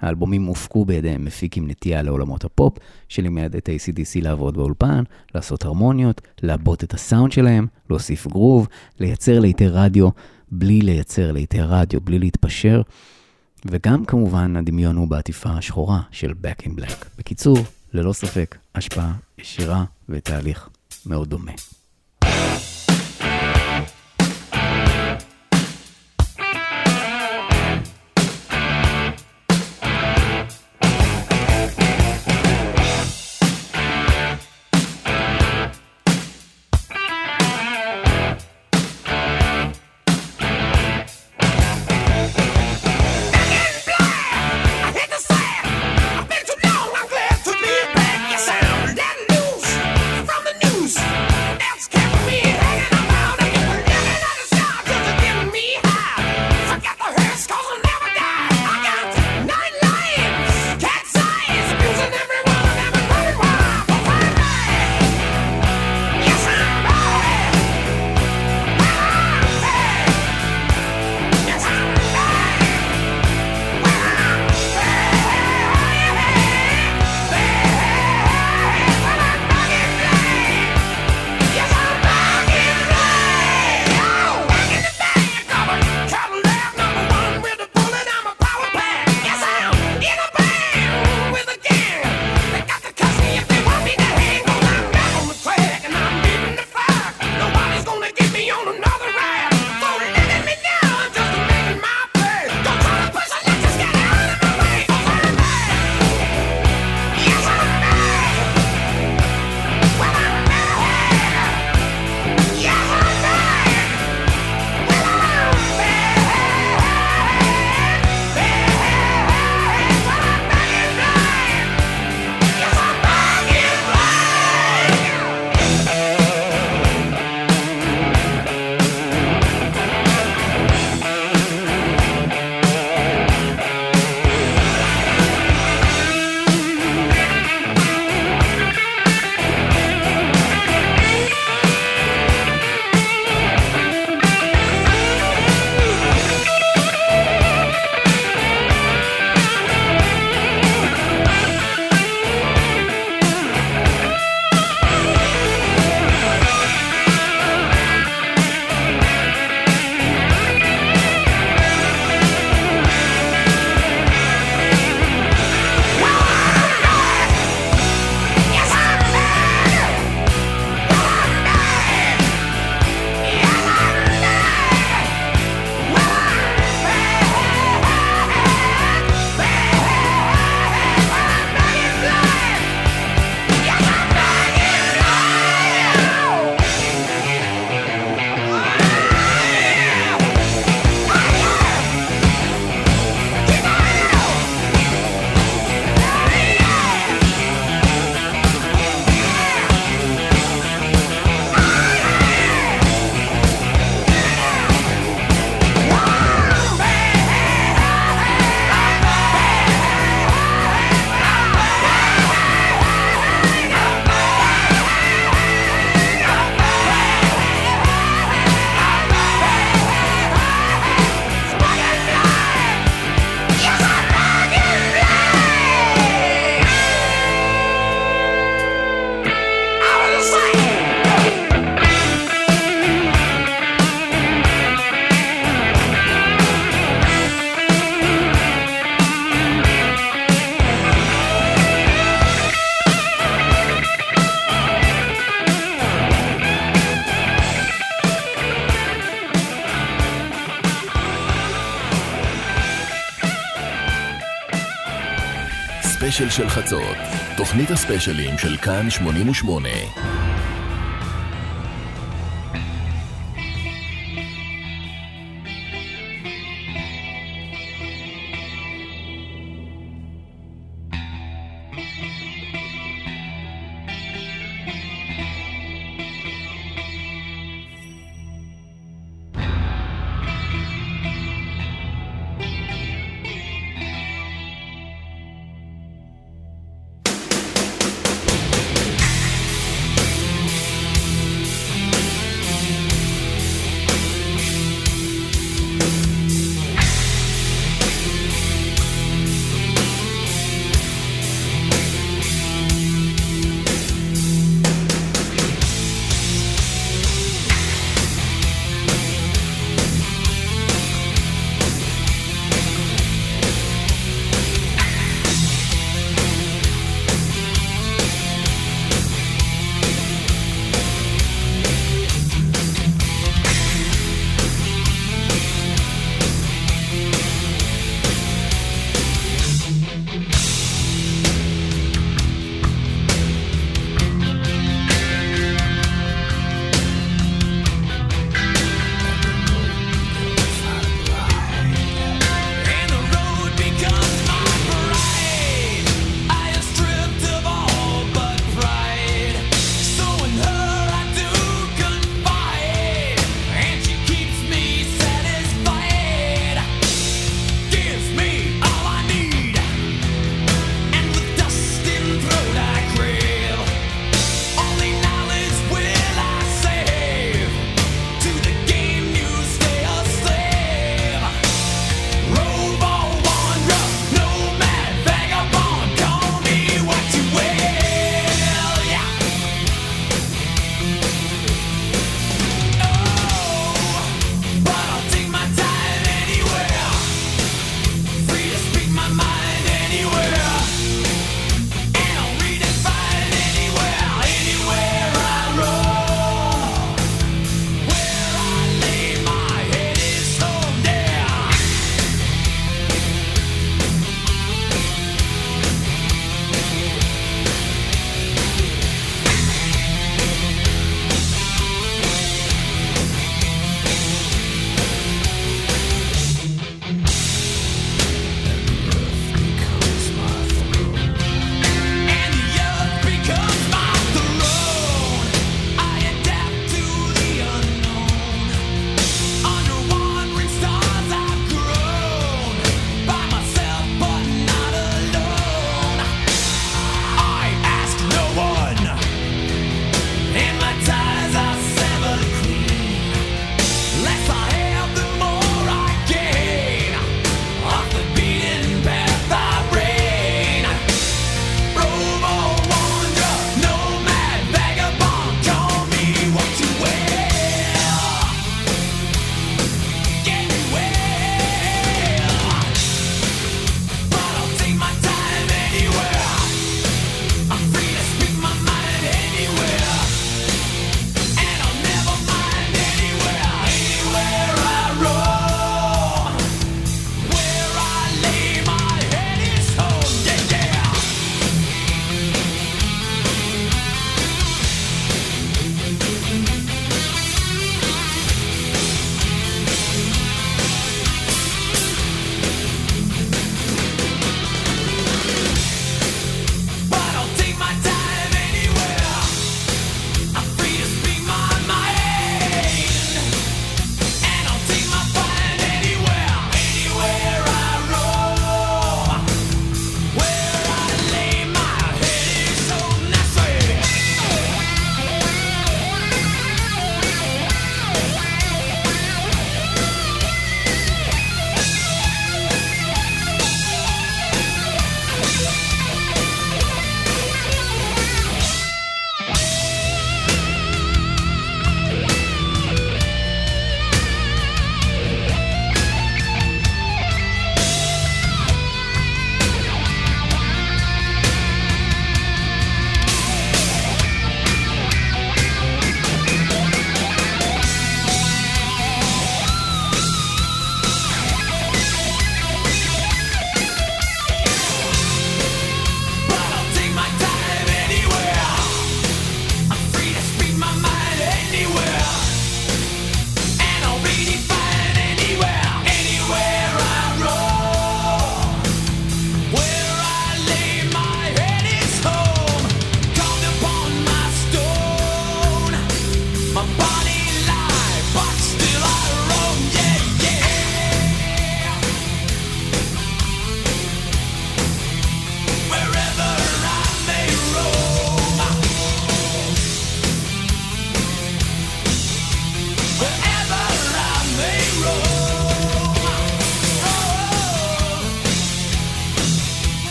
האלבומים הופקו בידי מפיק עם נטייה לעולמות הפופ, שלימד את ACDC לעבוד באולפן, לעשות הרמוניות, לעבות את הסאונד שלהם, להוסיף גרוב, לייצר לעיתי רדיו, בלי לייצר לעיתי רדיו, בלי להתפשר, וגם כמובן הדמיון הוא בעטיפה השחורה של Back in Black. בקיצור, ללא ספק, השפעה ישירה ותהליך מאוד דומה. ספיישל של חצות, תוכנית הספיישלים של כאן 88.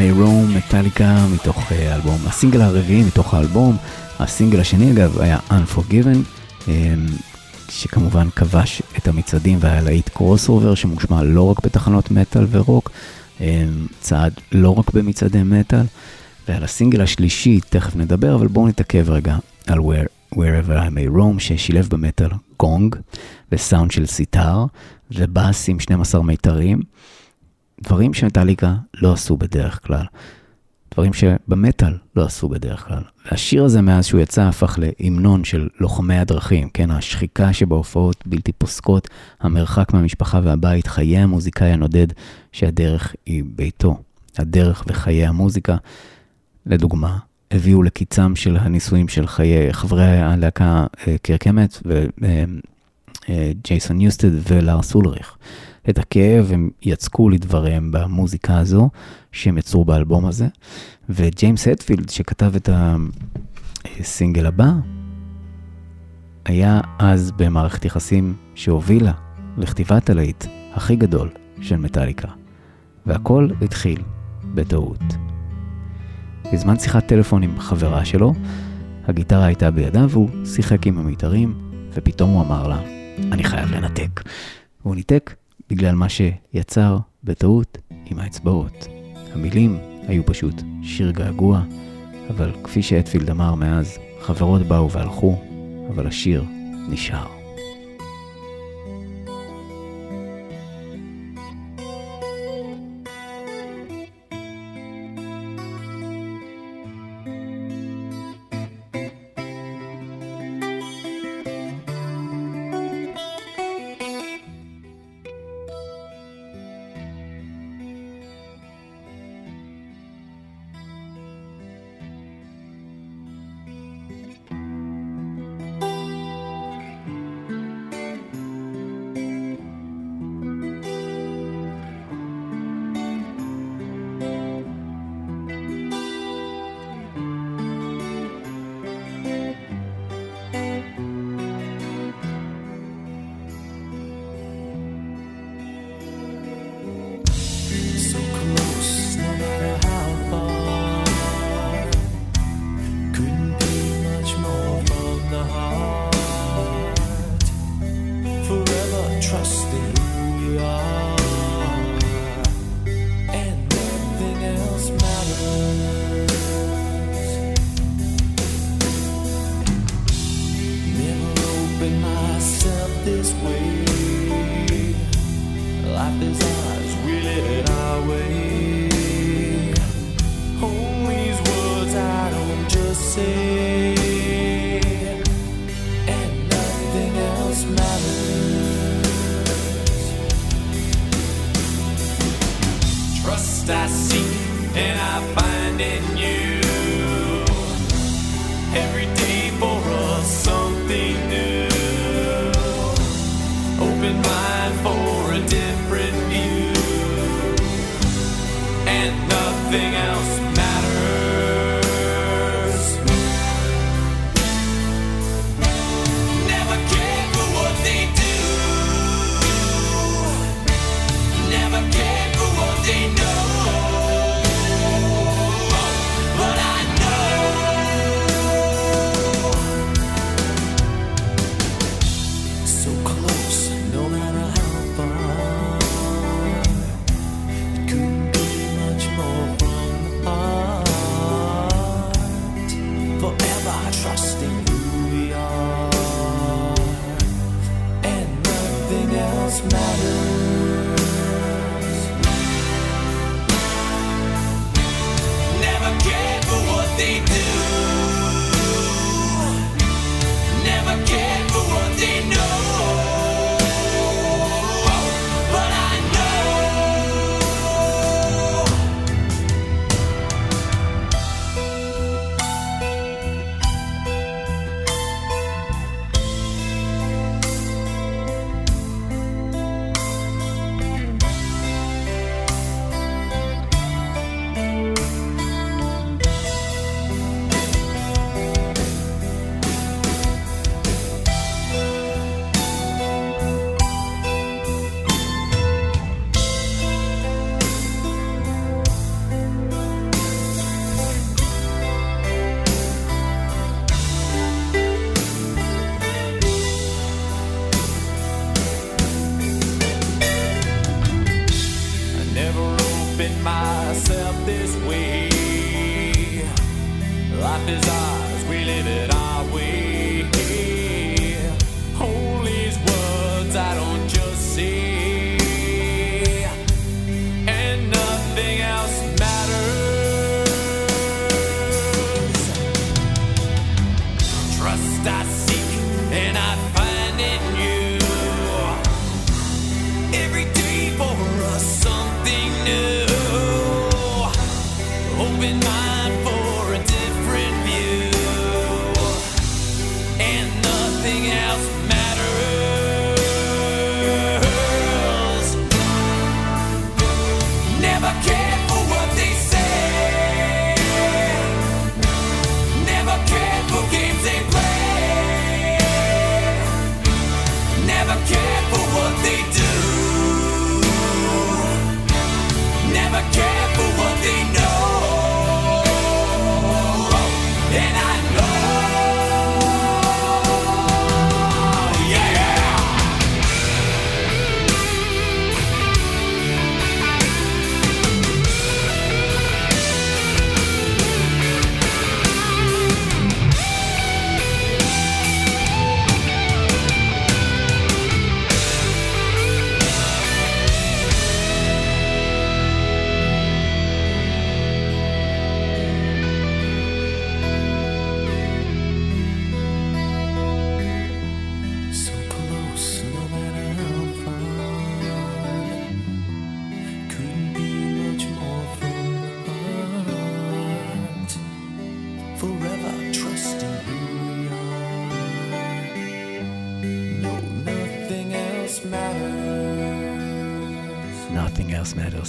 May Roam, מטאליקה, מתוך אה, האלבום, הסינגל הרביעי מתוך האלבום. הסינגל השני אגב היה Unforgiven, אה, שכמובן כבש את המצעדים והיה להיט crossover שמושמע לא רק בתחנות מטאל ורוק, אה, צעד לא רק במצעדי מטאל. ועל הסינגל השלישי תכף נדבר, אבל בואו נתעכב רגע על Where, Wherever I May Roam, ששילב במטאל גונג וסאונד של סיטאר ובאס עם 12 מיתרים. דברים שמטאליקה לא עשו בדרך כלל. דברים שבמטאל לא עשו בדרך כלל. והשיר הזה מאז שהוא יצא הפך להמנון של לוחמי הדרכים, כן, השחיקה שבהופעות בלתי פוסקות, המרחק מהמשפחה והבית, חיי המוזיקאי הנודד, שהדרך היא ביתו. הדרך וחיי המוזיקה, לדוגמה, הביאו לקיצם של הניסויים של חיי חברי הלהקה אה, קירקמט וג'ייסון ניוסטד ולארס אולריך. את הכאב הם יצקו לדבריהם במוזיקה הזו שהם יצרו באלבום הזה. וג'יימס הטפילד שכתב את הסינגל הבא, היה אז במערכת יחסים שהובילה לכתיבת הלהיט הכי גדול של מטאליקה. והכל התחיל בטעות. בזמן שיחת טלפון עם חברה שלו, הגיטרה הייתה בידיו והוא שיחק עם המיתרים, ופתאום הוא אמר לה, אני חייב לנתק. והוא ניתק בגלל מה שיצר בטעות עם האצבעות. המילים היו פשוט שיר געגוע, אבל כפי שאטפילד אמר מאז, חברות באו והלכו, אבל השיר נשאר.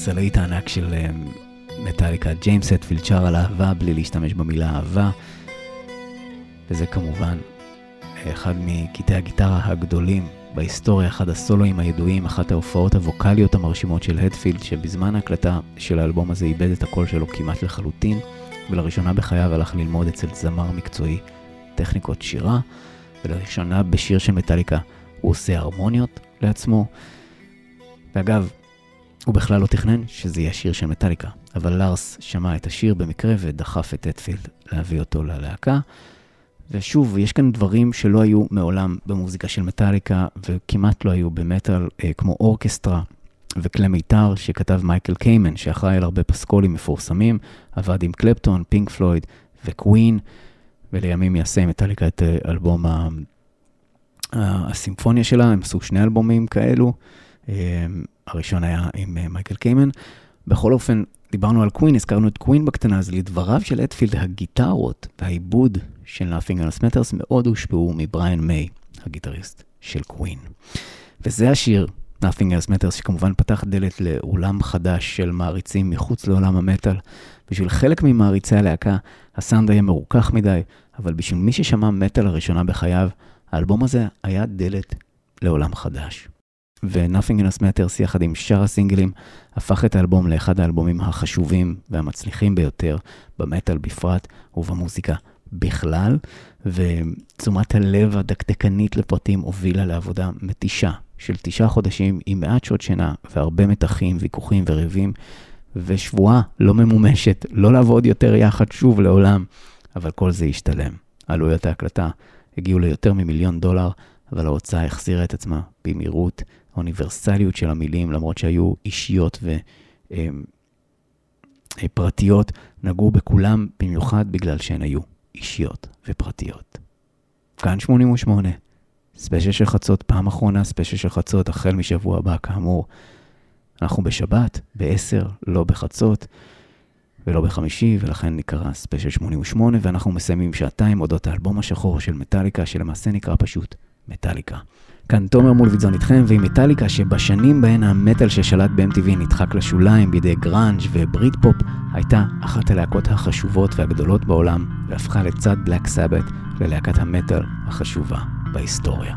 הלהיט הענק של אה, מטאליקה, ג'יימס הטפילד שר על אהבה בלי להשתמש במילה אהבה. וזה כמובן אחד מקטעי הגיטרה הגדולים בהיסטוריה, אחד הסולואים הידועים, אחת ההופעות הווקאליות המרשימות של הטפילד, שבזמן ההקלטה של האלבום הזה איבד את הקול שלו כמעט לחלוטין, ולראשונה בחייו הלך ללמוד אצל זמר מקצועי טכניקות שירה, ולראשונה בשיר של מטאליקה הוא עושה הרמוניות לעצמו. ואגב, הוא בכלל לא תכנן שזה יהיה שיר של מטאליקה, אבל לארס שמע את השיר במקרה ודחף את הטפילד להביא אותו ללהקה. ושוב, יש כאן דברים שלא היו מעולם במוזיקה של מטאליקה, וכמעט לא היו במטאל, אה, כמו אורקסטרה וכלי מיתר שכתב מייקל קיימן, שאחראי על הרבה פסקולים מפורסמים, עבד עם קלפטון, פינק פלויד וקווין, ולימים יעשה עם מטאליקה את אה, אלבום ה- ה- הסימפוניה שלה, הם עשו שני אלבומים כאלו, אה, הראשון היה עם אה, מייקל קיימן. בכל אופן, דיברנו על קווין, הזכרנו את קווין בקטנה, אז לדבריו של אטפילד, הגיטרות והעיבוד של Nothing Else Matters מאוד הושפעו מבריאן מיי, הגיטריסט של קווין. וזה השיר, Nothing Else Matters, שכמובן פתח דלת לעולם חדש של מעריצים מחוץ לעולם המטאל. בשביל חלק ממעריצי הלהקה, הסאונד היה מרוכך מדי, אבל בשביל מי ששמע מטאל לראשונה בחייו, האלבום הזה היה דלת לעולם חדש. ו-Nothing Else Matters יחד עם שאר הסינגלים הפך את האלבום לאחד האלבומים החשובים והמצליחים ביותר במטאל בפרט ובמוזיקה בכלל, ותשומת הלב הדקדקנית לפרטים הובילה לעבודה מתישה של תשעה חודשים עם מעט שעות שינה והרבה מתחים, ויכוחים וריבים, ושבועה לא ממומשת, לא לעבוד יותר יחד שוב לעולם, אבל כל זה השתלם. עלויות ההקלטה הגיעו ליותר ממיליון דולר, אבל ההוצאה החזירה את עצמה במהירות, האוניברסליות של המילים, למרות שהיו אישיות ופרטיות, נגעו בכולם במיוחד בגלל שהן היו אישיות ופרטיות. כאן 88, ספיישל של חצות, פעם אחרונה ספיישל של חצות, החל משבוע הבא, כאמור. אנחנו בשבת, ב-10, לא בחצות ולא בחמישי, ולכן נקרא ספיישל 88, ואנחנו מסיימים שעתיים אודות האלבום השחור של מטאליקה, שלמעשה נקרא פשוט מטאליקה. כאן תומר מולביטזון איתכם, ועם מטאליקה שבשנים בהן המטאל ששלט ב-MTV נדחק לשוליים בידי גראנג' ו Brit pop, הייתה אחת הלהקות החשובות והגדולות בעולם, והפכה לצד Black Sabbath ללהקת המטאל החשובה בהיסטוריה.